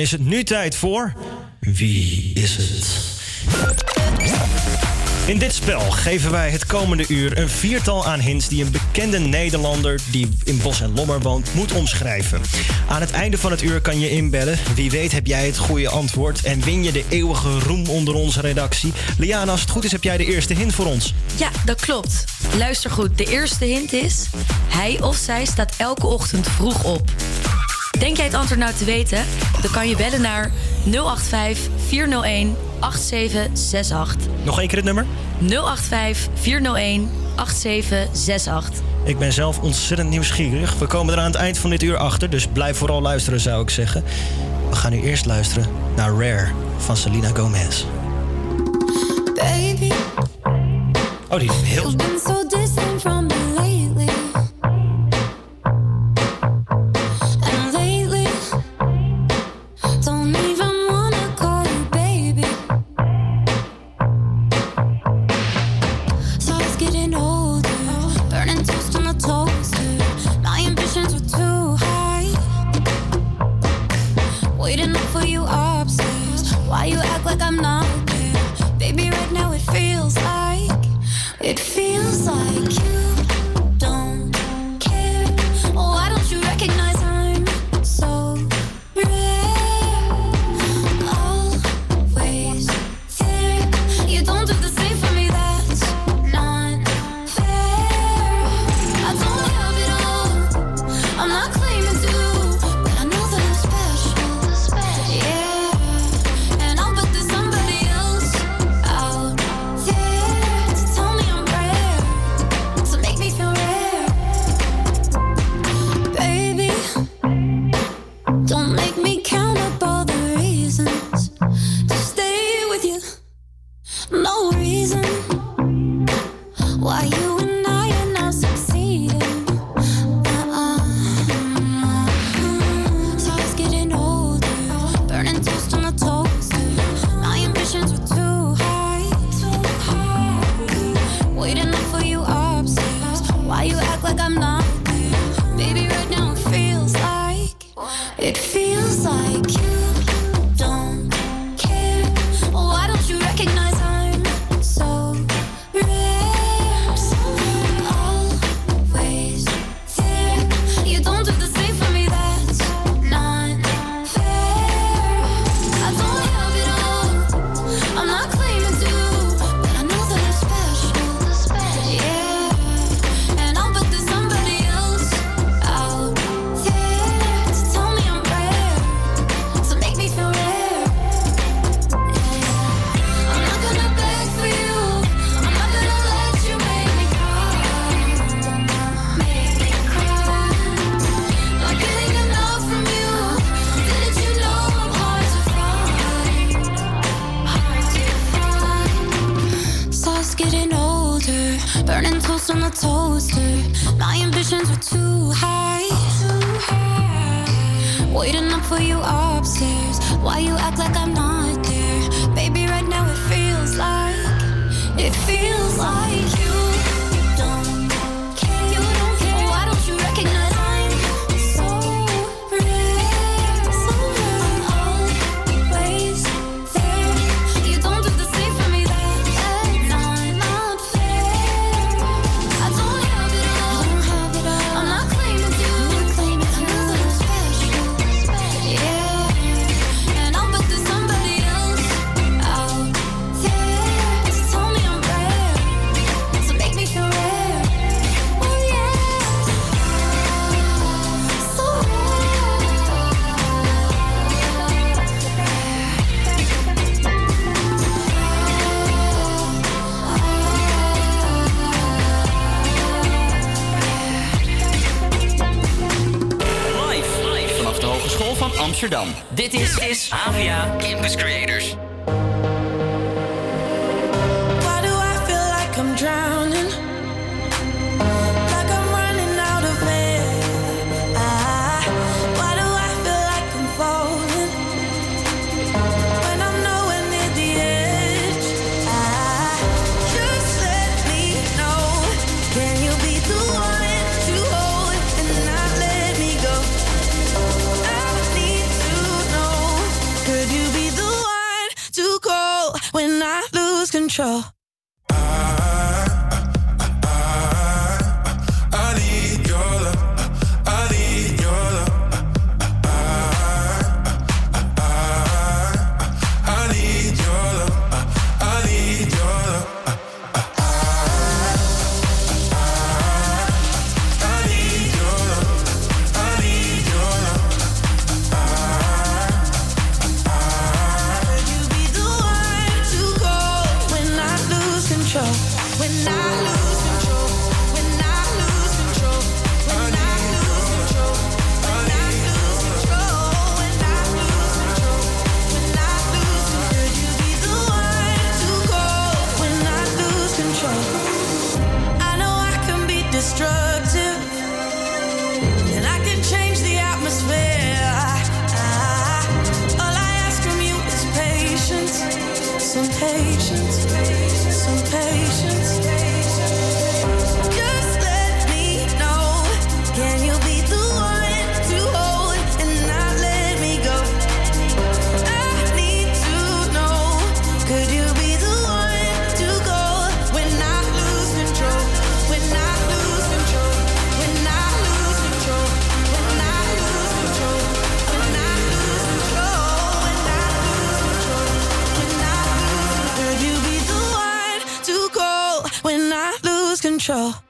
is het nu tijd voor. Wie is het? In dit spel geven wij het komende uur een viertal aan hints die een bekende Nederlander die in Bos en Lommer woont moet omschrijven. Aan het einde van het uur kan je inbellen. Wie weet heb jij het goede antwoord en win je de eeuwige roem onder onze redactie. Liana, als het goed is heb jij de eerste hint voor ons. Ja, dat klopt. Luister goed, de eerste hint is: hij of zij staat elke ochtend vroeg op. Denk jij het antwoord nou te weten? dan kan je bellen naar 085 401 8768. Nog één keer het nummer? 085 401 8768. Ik ben zelf ontzettend nieuwsgierig. We komen er aan het eind van dit uur achter, dus blijf vooral luisteren zou ik zeggen. We gaan nu eerst luisteren naar Rare van Selena Gomez. Oh, die is heel. Dit is, is Avia Campus Crew. Control. Lose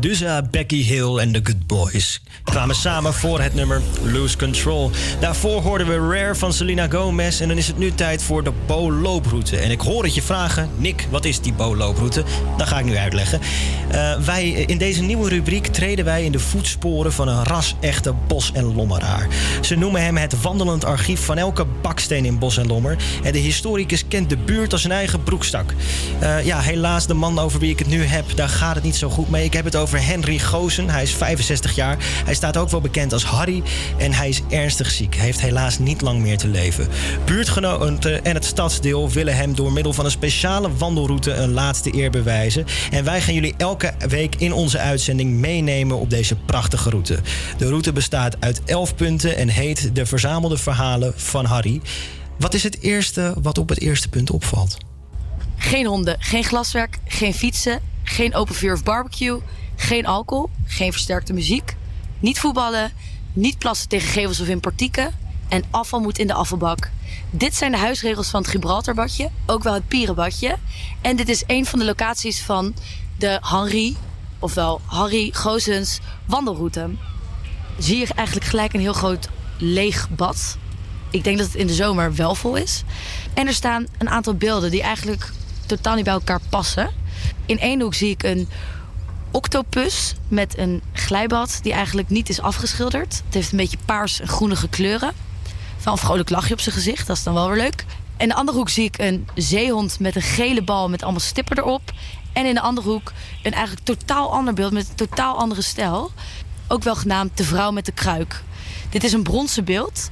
Medusa, Becky Hill en The Good Boys kwamen samen voor het nummer Lose Control. Daarvoor hoorden we Rare van Selena Gomez en dan is het nu tijd voor de Bo-looproute. En ik hoor het je vragen, Nick, wat is die Bo-looproute? Dat ga ik nu uitleggen. Eh, wij, in deze nieuwe rubriek treden wij in de voetsporen van een ras-echte bos- en lommeraar. Ze noemen hem het wandelend archief van elke baksteen in Bos en Lommer. En de historicus kent de buurt als zijn eigen broekstak. Eh, ja, helaas, de man over wie ik het nu heb, daar gaat het niet zo goed mee. Ik heb het over Henry Goosen. Hij is 65 jaar. Hij staat ook wel bekend als Harry. En hij is ernstig ziek. Hij heeft helaas niet lang meer te leven. Buurtgenoten en het stadsdeel willen hem door middel van een speciale wandelroute een laatste eer bewijzen. En wij gaan jullie elke week in onze uitzending meenemen op deze prachtige route. De route bestaat uit 11 punten en heet De Verzamelde Verhalen van Harry. Wat is het eerste wat op het eerste punt opvalt? Geen honden, geen glaswerk, geen fietsen, geen open vuur of barbecue, geen alcohol, geen versterkte muziek, niet voetballen, niet plassen tegen gevels of in portieken en afval moet in de afvalbak. Dit zijn de huisregels van het Gibraltarbadje, ook wel het Pierenbadje. En dit is een van de locaties van de Henri, ofwel Harry Gozens wandelroute. Zie je eigenlijk gelijk een heel groot leeg bad. Ik denk dat het in de zomer wel vol is. En er staan een aantal beelden die eigenlijk totaal niet bij elkaar passen. In één hoek zie ik een octopus met een glijbad die eigenlijk niet is afgeschilderd. Het heeft een beetje paars en groenige kleuren. Wel een vrolijk lachje op zijn gezicht, dat is dan wel weer leuk. In de andere hoek zie ik een zeehond met een gele bal met allemaal stippen erop. En in de andere hoek een eigenlijk totaal ander beeld met een totaal andere stijl. Ook wel genaamd De Vrouw met de Kruik. Dit is een bronzen beeld.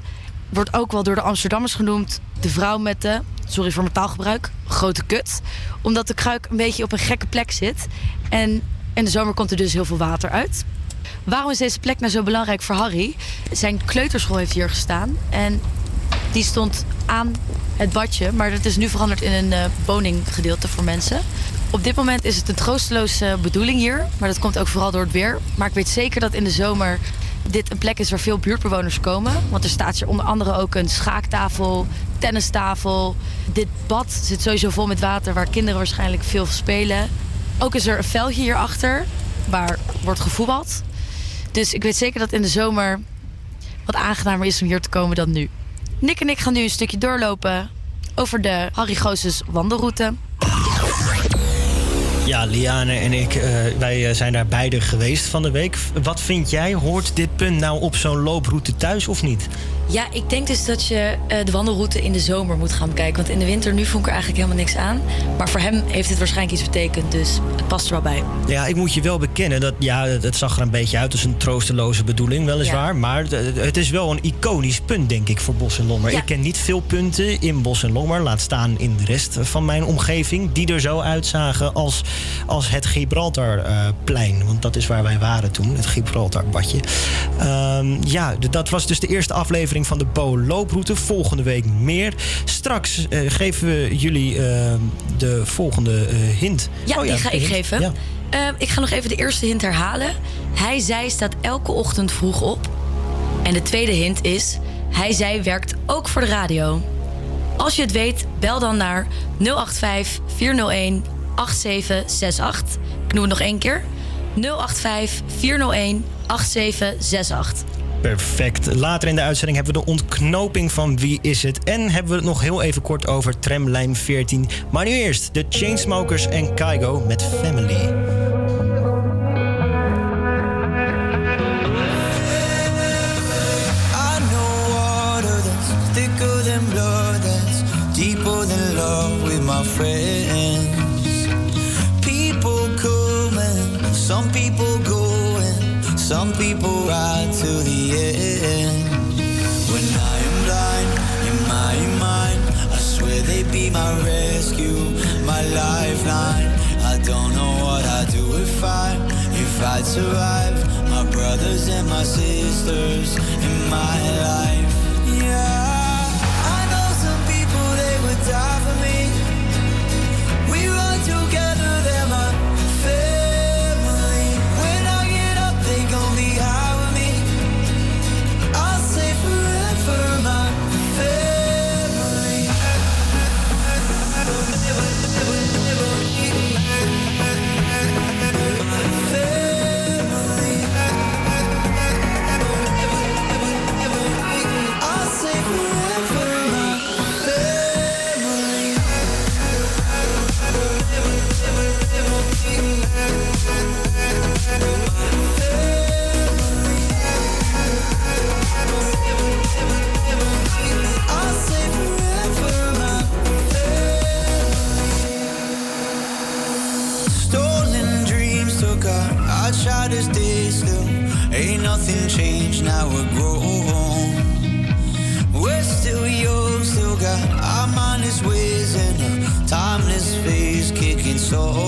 Wordt ook wel door de Amsterdammers genoemd de vrouw met de, sorry voor mijn taalgebruik, grote kut. Omdat de kruik een beetje op een gekke plek zit. En in de zomer komt er dus heel veel water uit. Waarom is deze plek nou zo belangrijk voor Harry? Zijn kleuterschool heeft hier gestaan. En die stond aan het badje. Maar dat is nu veranderd in een eh, woninggedeelte voor mensen. Op dit moment is het een troosteloze bedoeling hier. Maar dat komt ook vooral door het weer. Maar ik weet zeker dat in de zomer dit een plek is waar veel buurtbewoners komen. Want er staat hier onder andere ook een schaaktafel, tennistafel. Dit bad zit sowieso vol met water waar kinderen waarschijnlijk veel spelen. Ook is er een veldje hierachter waar wordt gevoetbald. Dus ik weet zeker dat in de zomer wat aangenamer is om hier te komen dan nu. Nick en ik gaan nu een stukje doorlopen over de Harry Goossens wandelroute. Ja, Liane en ik, eh, wij eh, zijn daar beide geweest van de week. Wat vind jij? Hoort dit punt nou op zo'n looproute thuis of niet? Ja, ik denk dus dat je eh, de wandelroute in de zomer moet gaan bekijken. Want in de winter, nu vond ik er eigenlijk helemaal niks aan. Maar voor hem heeft het waarschijnlijk iets betekend. Dus het past er wel bij. Ja, ik moet je wel bekennen dat ja, het zag er een beetje uit als een troosteloze bedoeling, weliswaar. Maar het- is wel een iconisch punt, denk ik, voor Bos en Lommer. Ja. Ik ken niet veel punten in Bos en Lommer, laat staan in de rest van mijn omgeving, die er zo uitzagen als, als het Gibraltarplein. Want dat is waar wij waren toen, het Gibraltarbadje. Ehm, ja, dat was dus de eerste aflevering van de Bo Looproute. Volgende week meer. Straks eh, geven we jullie eh, de volgende eh, hint. Ja, Oh die ga ik hint. geven. Ja. Ik ga nog even de eerste hint herhalen. Hij, zij staat elke ochtend vroeg op. En de tweede hint is... Hij, zij werkt ook voor de radio. Als je het weet, bel dan naar 085 401 8768. Ik noem het nog één keer. 085 401 8768. Perfect. Later in de uitzending hebben we de ontknoping van Wie is het? En hebben we het nog heel even kort over tramlijn 14. Maar nu eerst de Chainsmokers en Kygo met Family. I lifeline. I don't know what I'd do if I, if I'd survive. My brothers and my sisters in my life. Yeah, so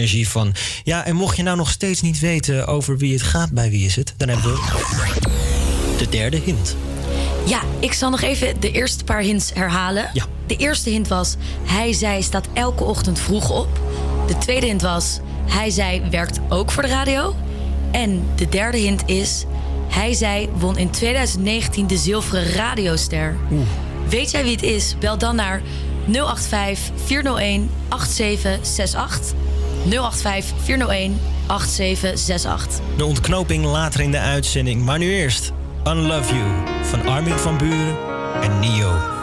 energie van. Ja, en mocht je nou nog steeds niet weten over wie het gaat, bij wie is het, dan hebben we de derde hint. Ja, ik zal nog even de eerste paar hints herhalen. Ja. De eerste hint was: hij, zij staat elke ochtend vroeg op. De tweede hint was: hij, zij werkt ook voor de radio. En de derde hint is: hij, zij won in 2019 de Zilveren Radioster. Oeh. Weet jij wie het is? Bel dan naar 085 401 8768. 085 401 8768. De ontknoping later in de uitzending, maar nu eerst Unlove You van Armin van Buren en Nio.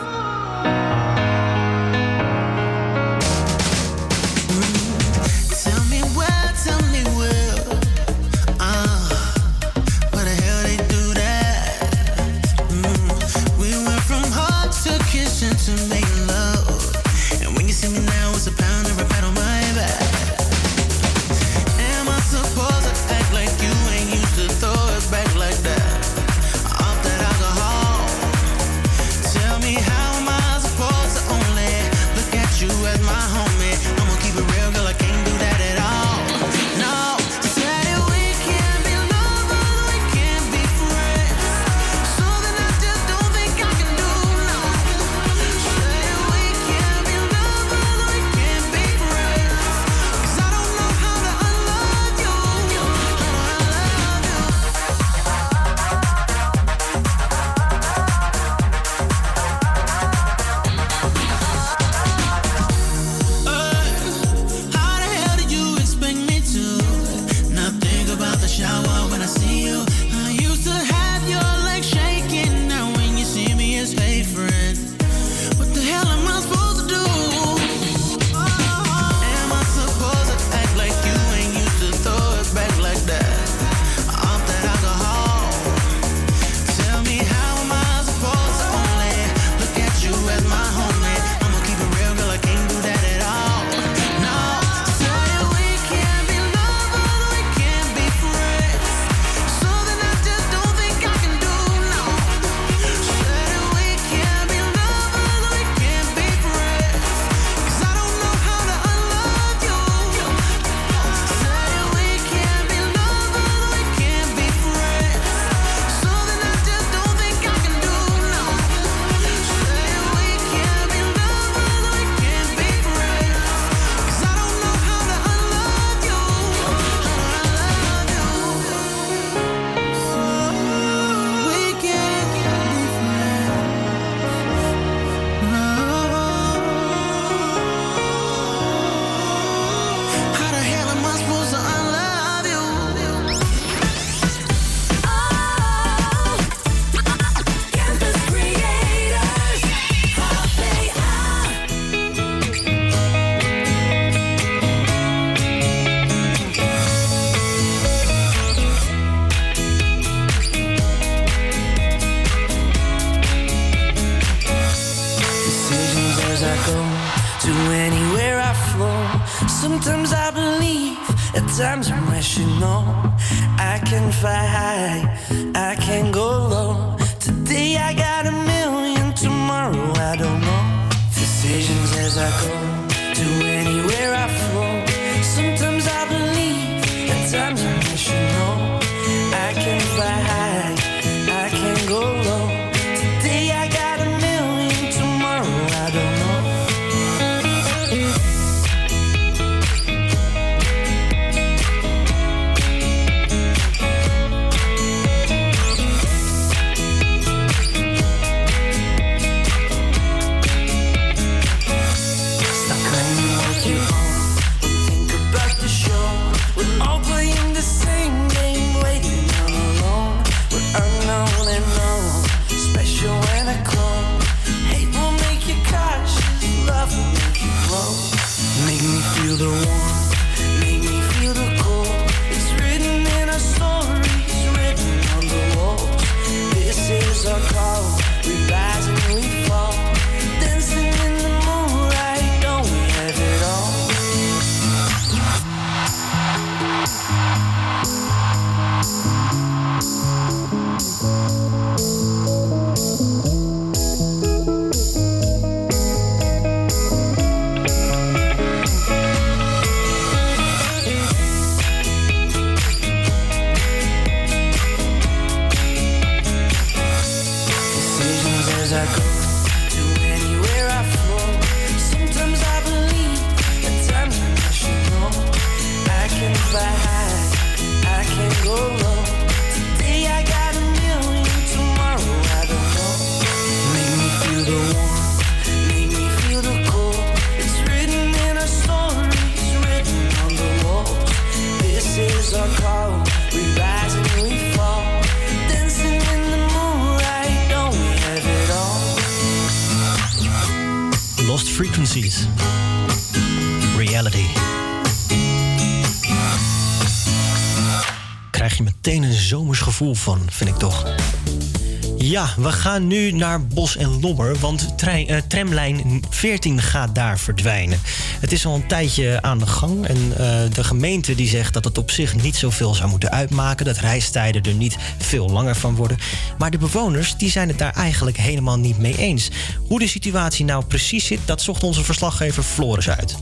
Gaan nu naar Bos en Lommer, want trein, eh, tramlijn 14 gaat daar verdwijnen. Het is al een tijdje aan de gang en eh, de gemeente die zegt dat het op zich niet zoveel zou moeten uitmaken, dat reistijden er niet veel langer van worden. Maar de bewoners die zijn het daar eigenlijk helemaal niet mee eens. Hoe de situatie nou precies zit, dat zocht onze verslaggever Floris uit.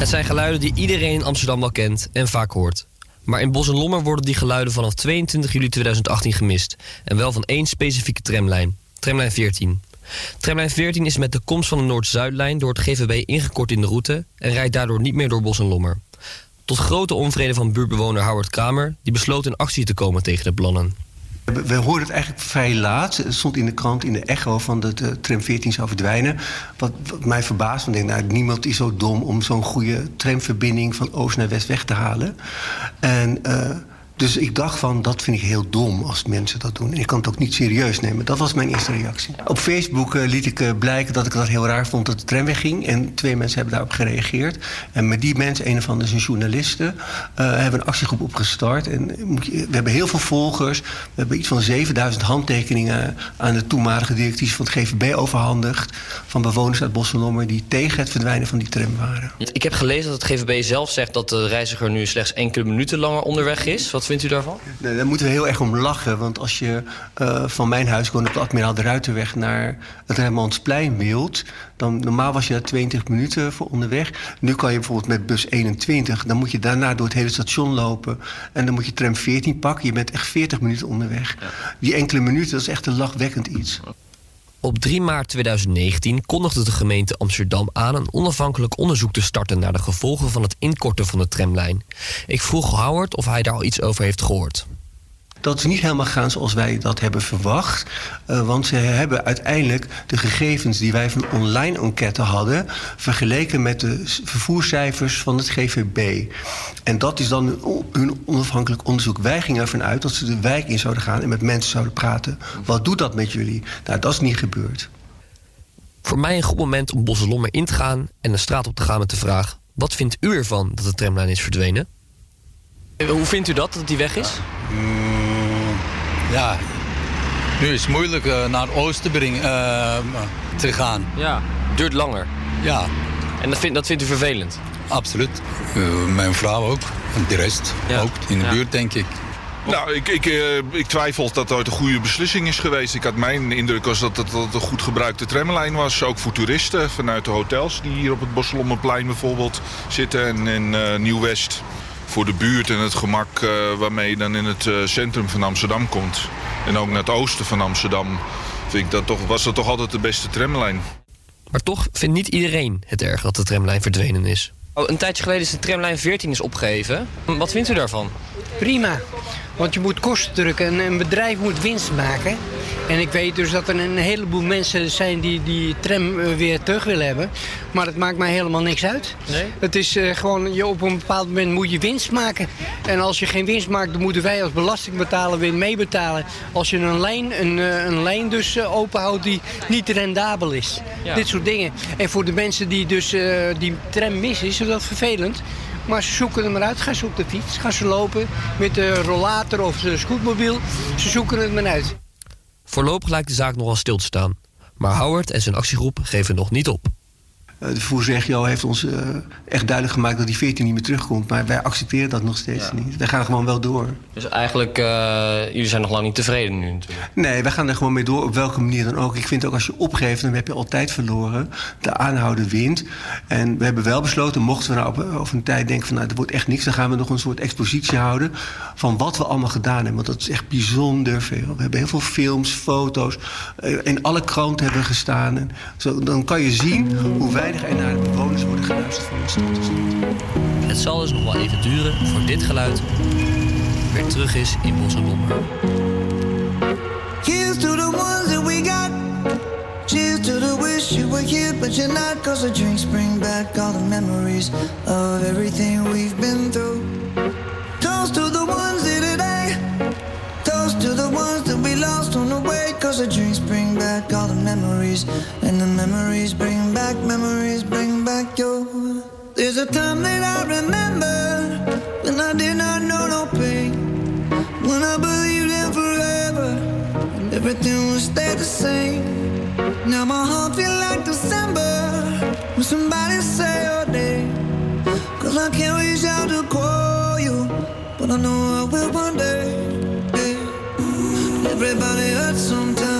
Het zijn geluiden die iedereen in Amsterdam wel kent en vaak hoort. Maar in Bos en Lommer worden die geluiden vanaf 22 juli 2018 gemist. En wel van één specifieke tramlijn, tramlijn 14. Tramlijn 14 is met de komst van de Noord-Zuidlijn door het GVB ingekort in de route... en rijdt daardoor niet meer door Bos en Lommer. Tot grote onvrede van buurtbewoner Howard Kramer... die besloot in actie te komen tegen de plannen. We, hoorden het eigenlijk vrij laat. Het stond in de krant, in de echo, van dat de tram 14 zou verdwijnen. Wat, mij verbaast, want ik denk, nou, niemand is zo dom... om zo'n goede tramverbinding van oost naar west weg te halen. En... dus ik dacht van, dat vind ik heel dom als mensen dat doen. En ik kan het ook niet serieus nemen. Dat was mijn eerste reactie. Op Facebook eh, liet ik eh, blijken dat ik dat heel raar vond dat de tram wegging. En twee mensen hebben daarop gereageerd. En met die mensen, een van de journalisten... eh, hebben een actiegroep opgestart. En we hebben heel veel volgers. We hebben iets van 7000 handtekeningen aan de toenmalige directies van het GVB overhandigd. Van bewoners uit Bos en Lommer die tegen het verdwijnen van die tram waren. Ik heb gelezen dat het GVB zelf zegt dat de reiziger nu slechts enkele minuten langer onderweg is. Wat vindt u daarvan? Nee, daar moeten we heel erg om lachen. Want als je eh, van mijn huis gewoon op de Admiraal de Ruitenweg naar het Rembrandtsplein wilt... dan normaal was je daar 20 minuten voor onderweg. Nu kan je bijvoorbeeld met bus 21... dan moet je daarna door het hele station lopen. En dan moet je tram 14 pakken. Je bent echt 40 minuten onderweg. Die enkele minuten, dat is echt een lachwekkend iets. Op 3 maart 2019 kondigde de gemeente Amsterdam aan een onafhankelijk onderzoek te starten naar de gevolgen van het inkorten van de tramlijn. Ik vroeg Howard of hij daar al iets over heeft gehoord. Dat is niet helemaal gegaan zoals wij dat hebben verwacht. Eh, want ze hebben uiteindelijk de gegevens die wij van online enquête hadden... vergeleken met de vervoerscijfers van het GVB. En dat is dan hun onafhankelijk onderzoek. Wij gingen ervan uit dat ze de wijk in zouden gaan... en met mensen zouden praten. Wat doet dat met jullie? Nou, dat is niet gebeurd. Voor mij een goed moment om Bosselommer in te gaan en de straat op te gaan met de vraag: wat vindt u ervan dat de tramlijn is verdwenen? Eh, Hoe vindt u dat, dat die weg is? Ja, nu is het moeilijk eh, naar het oosten brengen, eh, te gaan. Ja, duurt langer. Ja. En dat, vind, dat vindt u vervelend? Absoluut. Eh, mijn vrouw ook. En de rest ook. In de Ja. buurt, denk ik. Nou, ik, ik, eh, ik twijfel dat ooit een goede beslissing is geweest. Ik had mijn indruk was dat het, dat het een goed gebruikte tramlijn was. Ook voor toeristen vanuit de hotels die hier op het Bosselommerplein bijvoorbeeld zitten. En in eh, Nieuw-West voor de buurt en het gemak eh, waarmee je dan in het eh, centrum van Amsterdam komt. En ook naar het oosten van Amsterdam vind ik dat toch, was dat toch altijd de beste tramlijn. Maar toch vindt niet iedereen het erg dat de tramlijn verdwenen is. Oh, een tijdje geleden is de tramlijn 14 is opgegeven. Wat vindt u daarvan? Prima, want je moet kosten drukken en een bedrijf moet winst maken. En ik weet dus dat er een heleboel mensen zijn die die tram eh, weer terug willen hebben. Maar dat maakt mij helemaal niks uit. Nee? Het is eh, gewoon, je, op een bepaald moment moet je winst maken. En als je geen winst maakt, dan moeten wij als belastingbetaler weer meebetalen. Als je een lijn, een, eh, een lijn dus openhoudt die niet rendabel is. Ja. Dit soort dingen. En voor de mensen die dus die tram missen, is dat vervelend. Maar ze zoeken er maar uit. Gaan ze op de fiets, gaan ze lopen met de rollator of de scootmobiel. Ze zoeken het maar uit. Voorlopig lijkt de zaak nogal stil te staan. Maar Howard en zijn actiegroep geven nog niet op. Eh, de vervoersregio heeft ons eh, echt duidelijk gemaakt dat die 14 niet meer terugkomt. Maar wij accepteren dat nog steeds niet. Wij gaan gewoon wel door. Dus eigenlijk, uh, jullie zijn nog lang niet tevreden nu natuurlijk. Nee, wij gaan er gewoon mee door, op welke manier dan ook. Ik vind ook als je opgeeft, dan heb je altijd verloren. De aanhouden wint. En we hebben wel besloten, mochten we nou over een tijd denken van... nou, er wordt echt niks, dan gaan we nog een soort expositie houden... van wat we allemaal gedaan hebben. Want dat is echt bijzonder veel. We hebben heel veel films, foto's. eh, in alle kranten hebben we gestaan. En zo, dan kan je zien hoe er naar de bewoners worden geluisterd van de stad. Het zal dus nog wel even duren voor dit geluid weer terug is in Bos en Lommer. Here's to the ones that we got. Cheers to the wish you were here, but you're not. Cause the drinks bring back all the memories of everything we've been through. Toast to the ones here today. lost on the way. Cause the drinks bring back all the memories. And the memories bring back, memories bring back your. There's a time that I remember when I did not know no pain. When I believed in forever and everything would stay the same. Now my heart feels like December when somebody say your name. Cause I can't reach out to call you, but I know I will one day. Everybody hurts sometimes,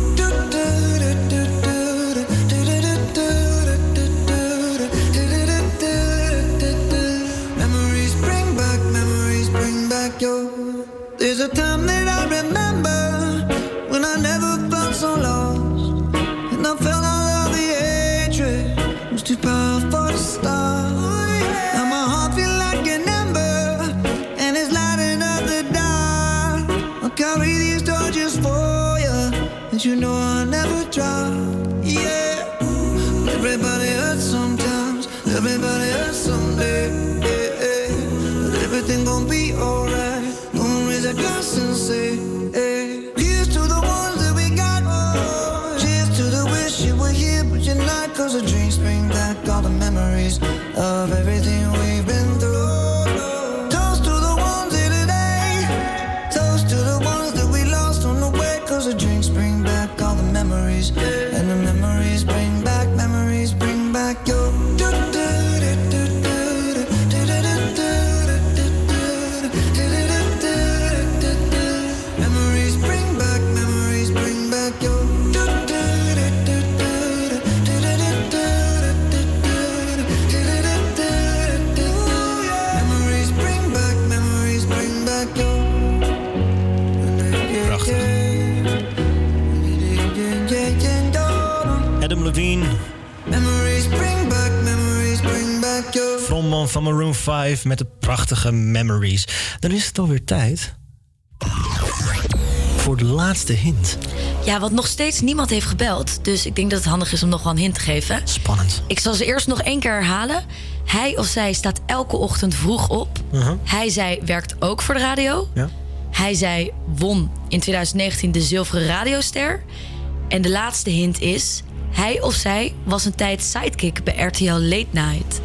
Of everything van Maroon 5 met de prachtige Memories. Dan is het alweer tijd voor de laatste hint. Ja, wat nog steeds niemand heeft gebeld. Dus ik denk dat het handig is om nog wel een hint te geven. Spannend. Ik zal ze eerst nog één keer herhalen. Hij of zij staat elke ochtend vroeg op. Hij, zij werkt ook voor de radio. Ja. Hij, zij won in 2019 de Zilveren Radioster. En de laatste hint is... Hij of zij was een tijd sidekick bij RTL Late Night.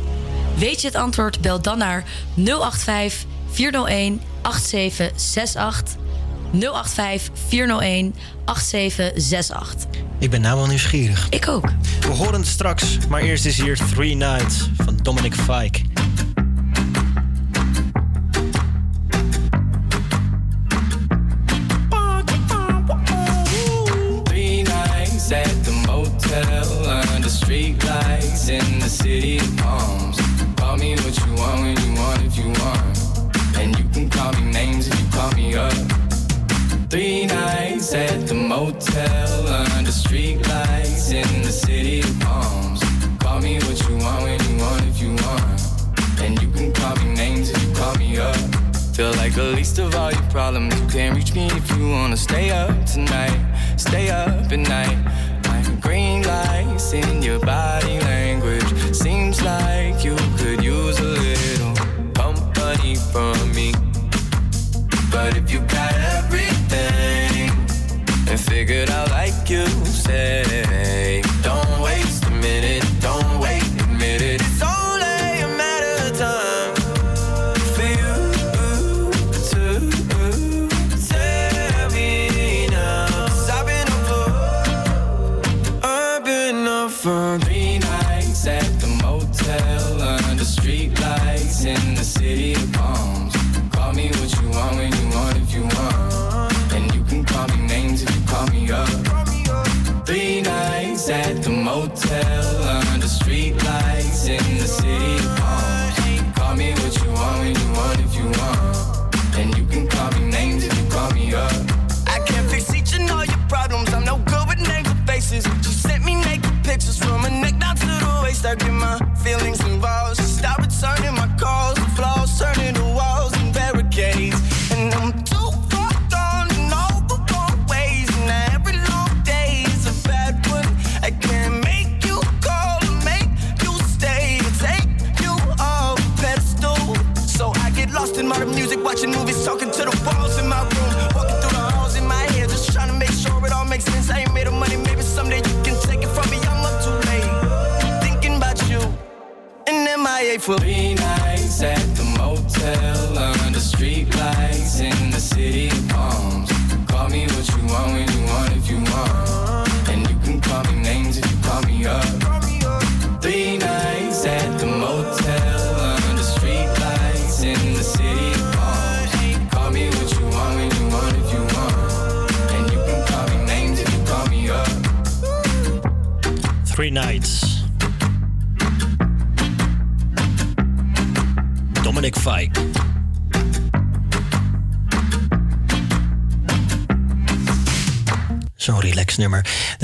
Weet je het antwoord? Bel dan naar 085 401 8768. 085 401 8768. Ik ben nou wel nieuwsgierig. Ik ook. We horen het straks, maar eerst is hier Three Nights van Dominic Fike. Motel under street lights in the city of palms. Call me what you want when you want if you want. And you can call me names if you call me up. Feel like the least of all your problems. You can't reach me if you wanna stay up tonight. Stay up at night. Like green lights in your body language.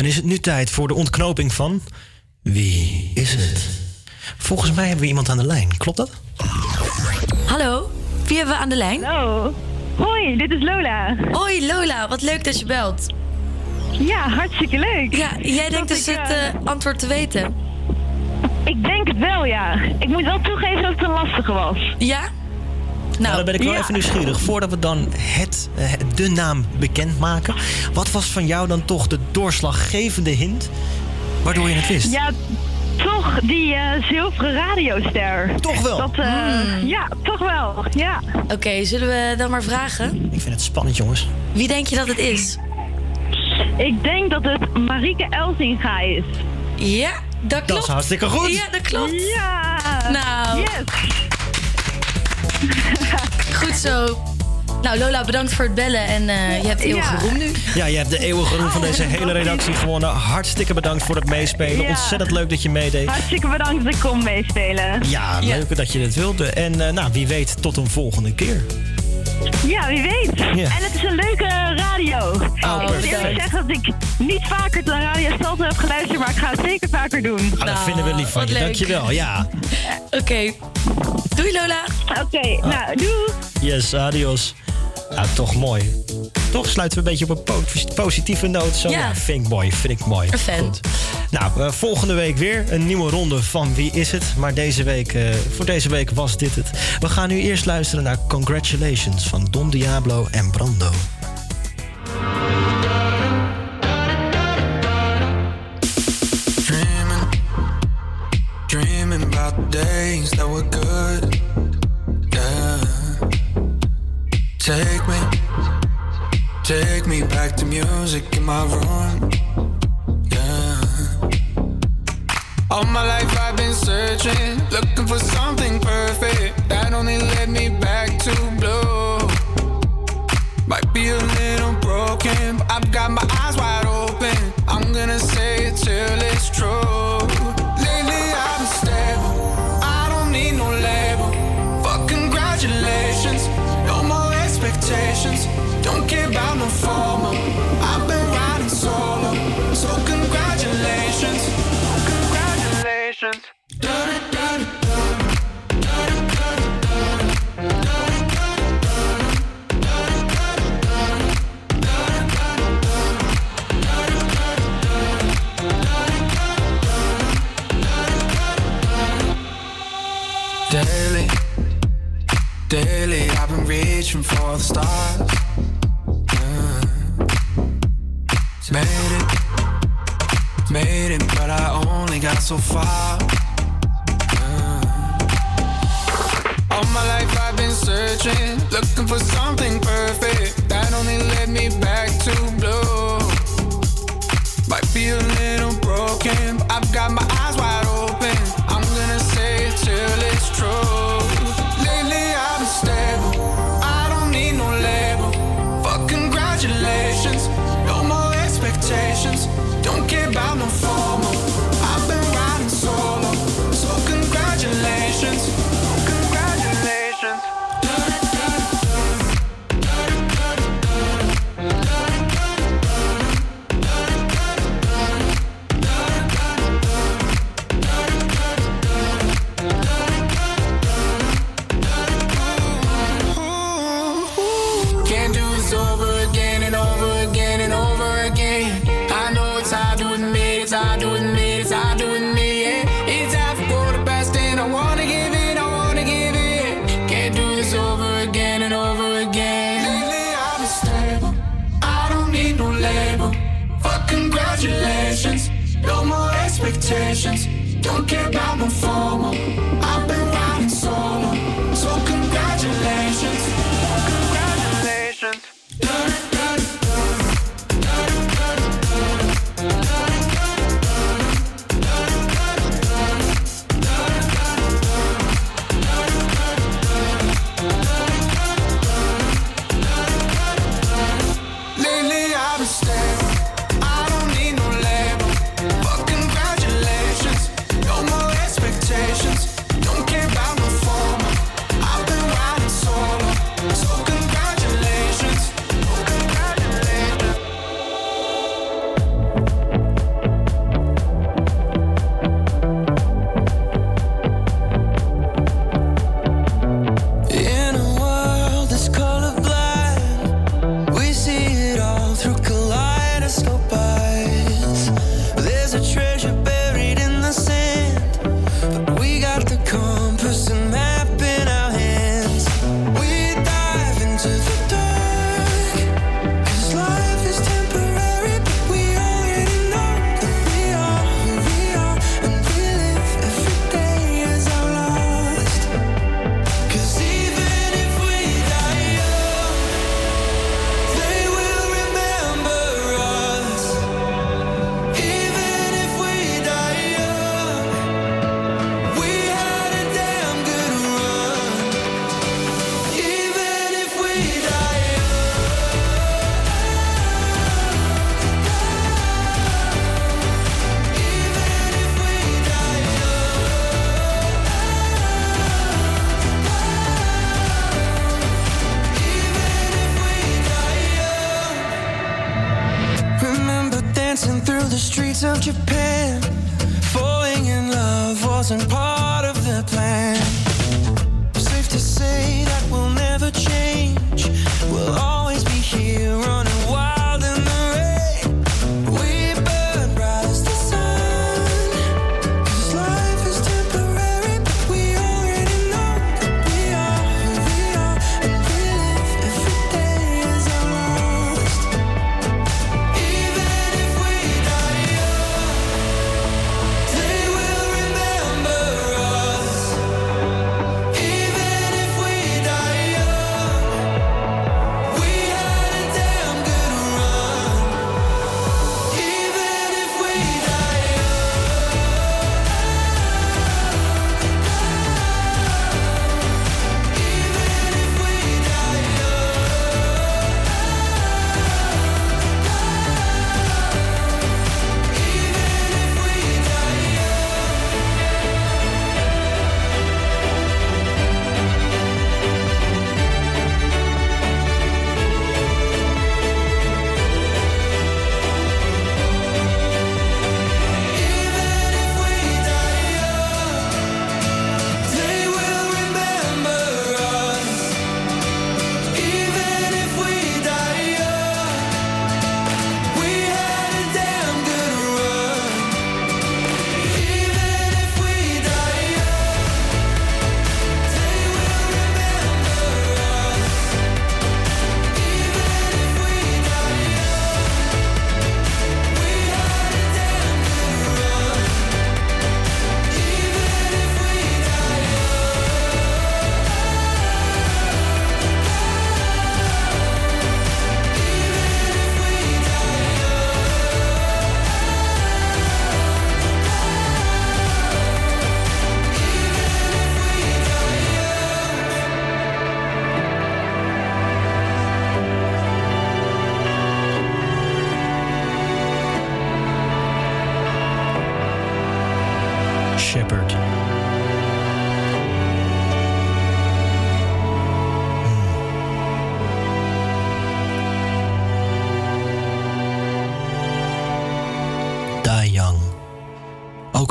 Dan is het nu tijd voor de ontknoping van... Wie is het? Volgens mij hebben we iemand aan de lijn. Klopt dat? Hallo, wie hebben we aan de lijn? Hallo. Hoi, dit is Lola. Hoi Lola, wat leuk dat je belt. Ja, hartstikke leuk. Ja, jij denkt Dat dus ik, het eh, eh, antwoord te weten. Ik denk het wel, ja. Ik moet wel toegeven dat het een lastige was. Ja? Nou, dan ben ik wel ja. even nieuwsgierig. Voordat we dan het, eh, de naam bekendmaken... wat was van jou dan toch de doorslaggevende hint... waardoor je het wist? Ja, toch die eh, zilveren radioster. Toch wel? Dat, eh, Hmm. Ja, toch wel. Ja. Oké, zullen we dan maar vragen? Ik vind het spannend, jongens. Wie denk je dat het is? Ik denk dat het Marieke Elzinga is. Ja, dat klopt. is hartstikke goed. Ja, dat klopt. Ja. Nou. Yes. Goed zo. Nou, Lola, bedankt voor het bellen en eh, je hebt eeuwige Ja. roem nu. Ja, je hebt de eeuwige roem van deze hele redactie gewonnen. Hartstikke bedankt voor het meespelen. Ja. Ontzettend leuk dat je meedeed. Hartstikke bedankt dat ik kon meespelen. Ja, leuk dat je het wilde. En eh, nou, wie weet, tot een volgende keer. Ja, wie weet. Ja. En het is een leuke radio. ik moet eerlijk zeggen dat ik niet vaker naar Radio Salto heb geluisterd, maar ik ga het zeker vaker doen. Ah, dat vinden we lief van wat je. leuk. Dankjewel. Ja. Oké. Doei Lola. Oké, nou, doei. Yes, adios. Ja, toch mooi. Toch sluiten we een beetje op een po- positieve noot. Zo, Ja. vind ik mooi, vind ik mooi. Een fan. Goed. Nou, eh, volgende week weer een nieuwe ronde van Wie is het? Maar deze week, eh, voor deze week was dit het. We gaan nu eerst luisteren naar Congratulations van Don Diablo en Brando. Dreaming, dreaming about the days that were good. Back to music in my room. Yeah. All my life I've been searching, looking for something perfect that only led me back to blue. Might be a little broken, but I've got my eyes wide open. I'm gonna say it till it's true. About. I've been riding solo, so congratulations, congratulations. Daily, daily, I've been reaching for the stars. Made it, made it, but I only got so far. Yeah. All my life I've been searching, looking for something perfect that only led me back to blue. Might be a little broken, but I've got my eyes wide open.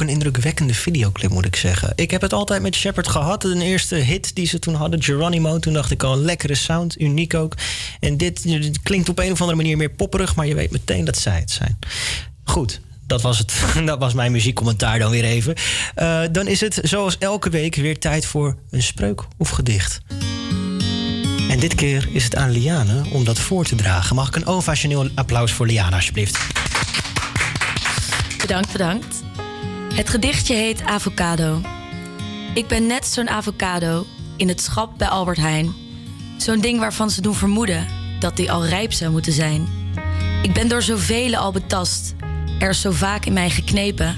Een indrukwekkende videoclip, moet ik zeggen. Ik heb het altijd met Shepard gehad. Een eerste hit die ze toen hadden, Geronimo. Toen dacht ik al, lekkere sound, uniek ook. En dit, dit klinkt op een of andere manier meer popperig... maar je weet meteen dat zij het zijn. Goed, dat was, het. dat was mijn muziekcommentaar dan weer even. Eh, dan is het zoals elke week weer tijd voor een spreuk of gedicht. En dit keer is het aan Liane om dat voor te dragen. Mag ik een ovationeel applaus voor Liane, alsjeblieft? Bedankt, bedankt. Het gedichtje heet Avocado. Ik ben net zo'n avocado in het schap bij Albert Heijn. Zo'n ding waarvan ze doen vermoeden dat die al rijp zou moeten zijn. Ik ben door zoveel al betast. Er is zo vaak in mij geknepen.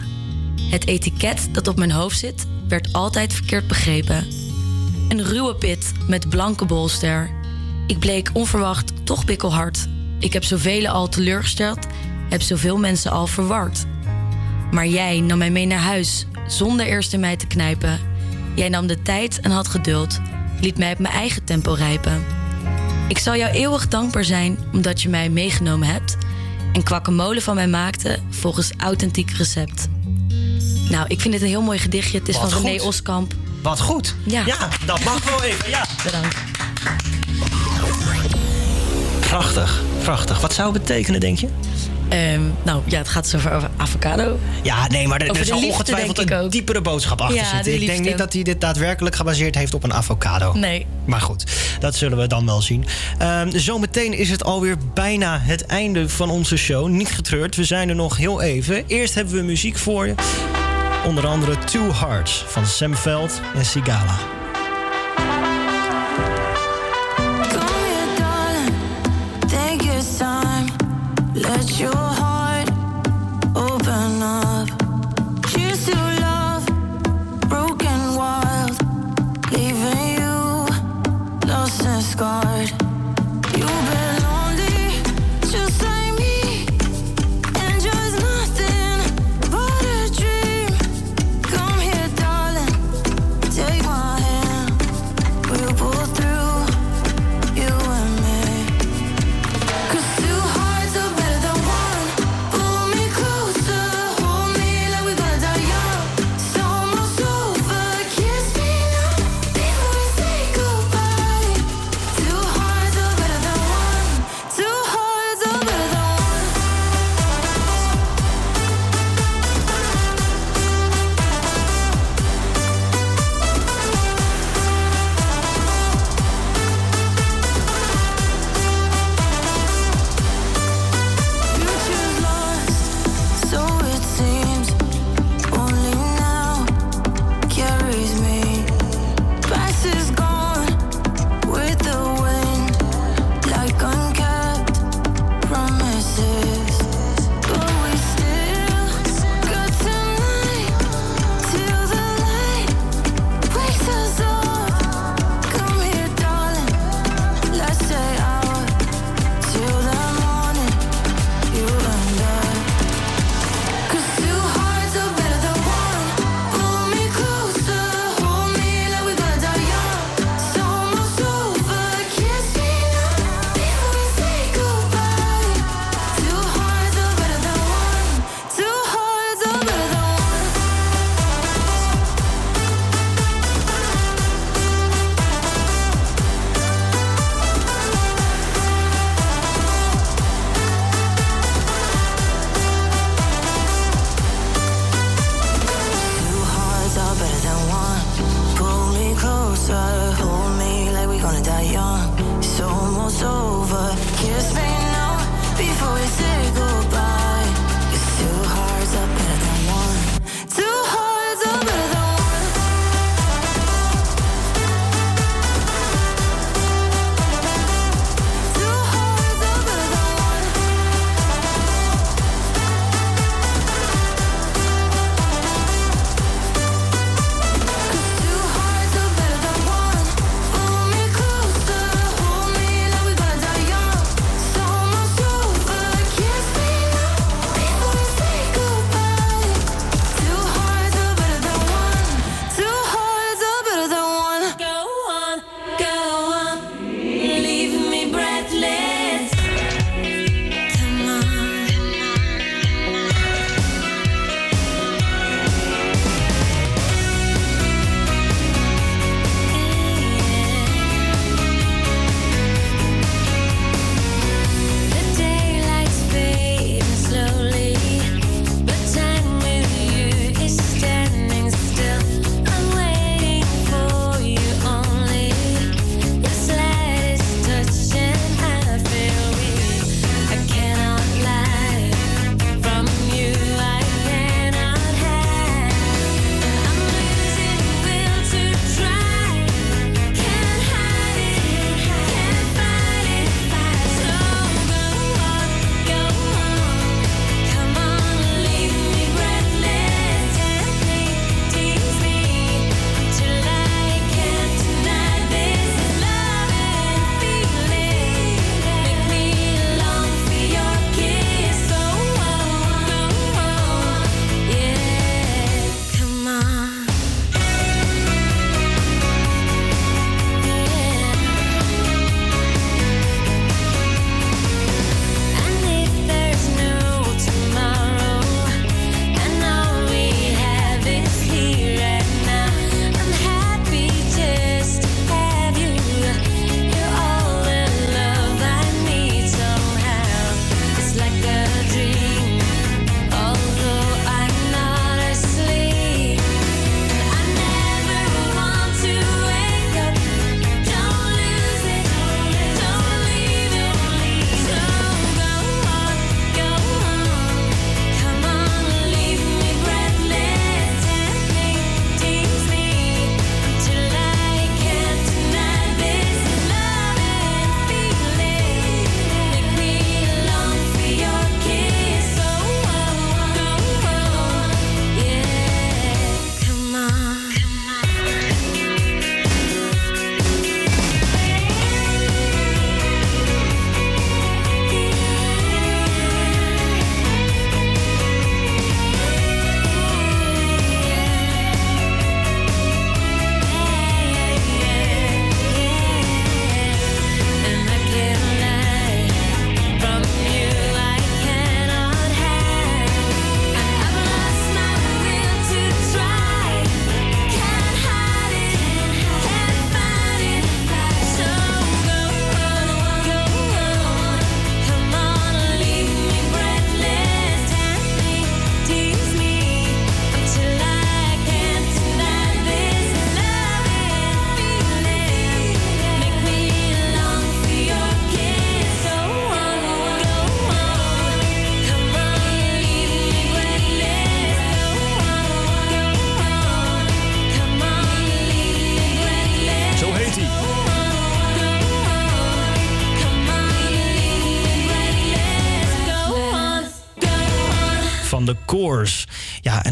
Het etiket dat op mijn hoofd zit, werd altijd verkeerd begrepen. Een ruwe pit met blanke bolster. Ik bleek onverwacht toch bikkelhard. Ik heb zoveel al teleurgesteld, heb zoveel mensen al verward. Maar jij nam mij mee naar huis, zonder eerst in mij te knijpen. Jij nam de tijd en had geduld, liet mij op mijn eigen tempo rijpen. Ik zal jou eeuwig dankbaar zijn omdat je mij meegenomen hebt en kwakkemolen van mij maakte volgens authentiek recept. Nou, ik vind het een heel mooi gedichtje. Het is Wat van René goed. Oskamp. Wat goed. Ja. Ja, dat mag wel even. Ja. Bedankt. Prachtig, prachtig. Wat zou het betekenen, denk je? Ehm, nou ja, het gaat dus over avocado. Ja, nee, maar er, Over er de zal liefde, ongetwijfeld een ook. diepere boodschap achter Ja, zitten. de Ik denk niet dat hij dit daadwerkelijk gebaseerd heeft op een avocado. Nee. Maar goed, dat zullen we dan wel zien. Ehm, zometeen is het alweer bijna het einde van onze show. Niet getreurd, we zijn er nog heel even. Eerst hebben we muziek voor je. Onder andere Two Hearts van Sam Veld en Sigala.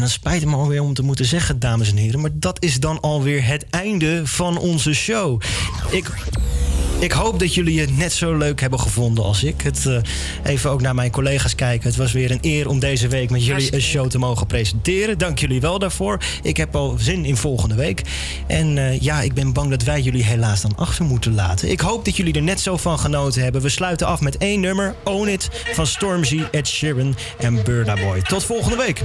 spijt me alweer om te moeten zeggen, dames en heren. Maar dat is dan alweer het einde van onze show. Ik, ik hoop dat jullie het net zo leuk hebben gevonden als ik. Het, eh, even ook naar mijn collega's kijken. Het was weer een eer om deze week met jullie een show te mogen presenteren. Dank jullie wel daarvoor. Ik heb al zin in volgende week. En eh, ja, ik ben bang dat wij jullie helaas dan achter moeten laten. Ik hoop dat jullie er net zo van genoten hebben. We sluiten af met één nummer, Own It, van Stormzy, Ed Sheeran en Burna Boy. Tot volgende week.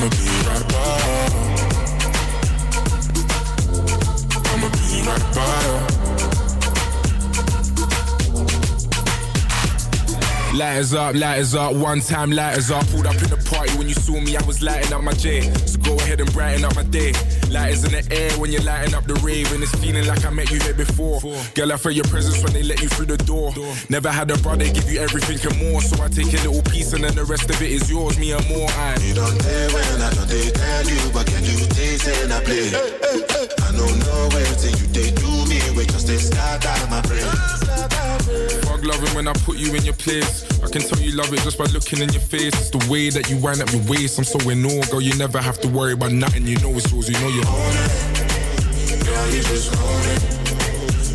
I'ma be right by. I'ma be right by. Lighters up, lighters up, one time lighters up. Pulled up in the party when you saw me, I was lighting up my J. So go ahead and brighten up my day. Lighters in the air when you're lighting up the rave, and it's feeling like I met you here before. Girl, I feel your presence when they let you through the door. Never had a brother give you everything and more, so I take a little piece and then the rest of it is yours, me and more. I. You don't tell when I don't they tell you, but can you taste and I play? I don't know where till you they do me, just start out my brain. Fuck loving when I put you in your place. I can tell you love it just by looking in your face. It's the way that you wind up your waist. I'm so in awe, girl. You never have to worry about nothing. You know it's yours. You know you own it. Girl, you just own it.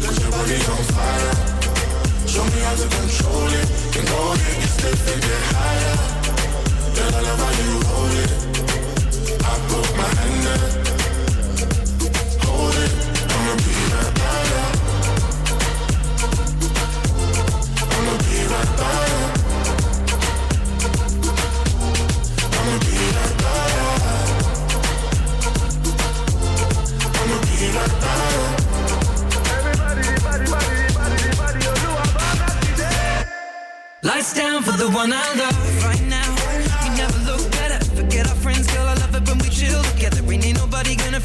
Cause your body's on fire. Show me how to control it. Then go ahead, get stiff and get higher. Girl, I love how you hold it. I put my hand there. Hold it. Lights down for the one I love right now. We never look better. Forget our friends, girl. I love it when we chill together. We Ain't nobody gonna.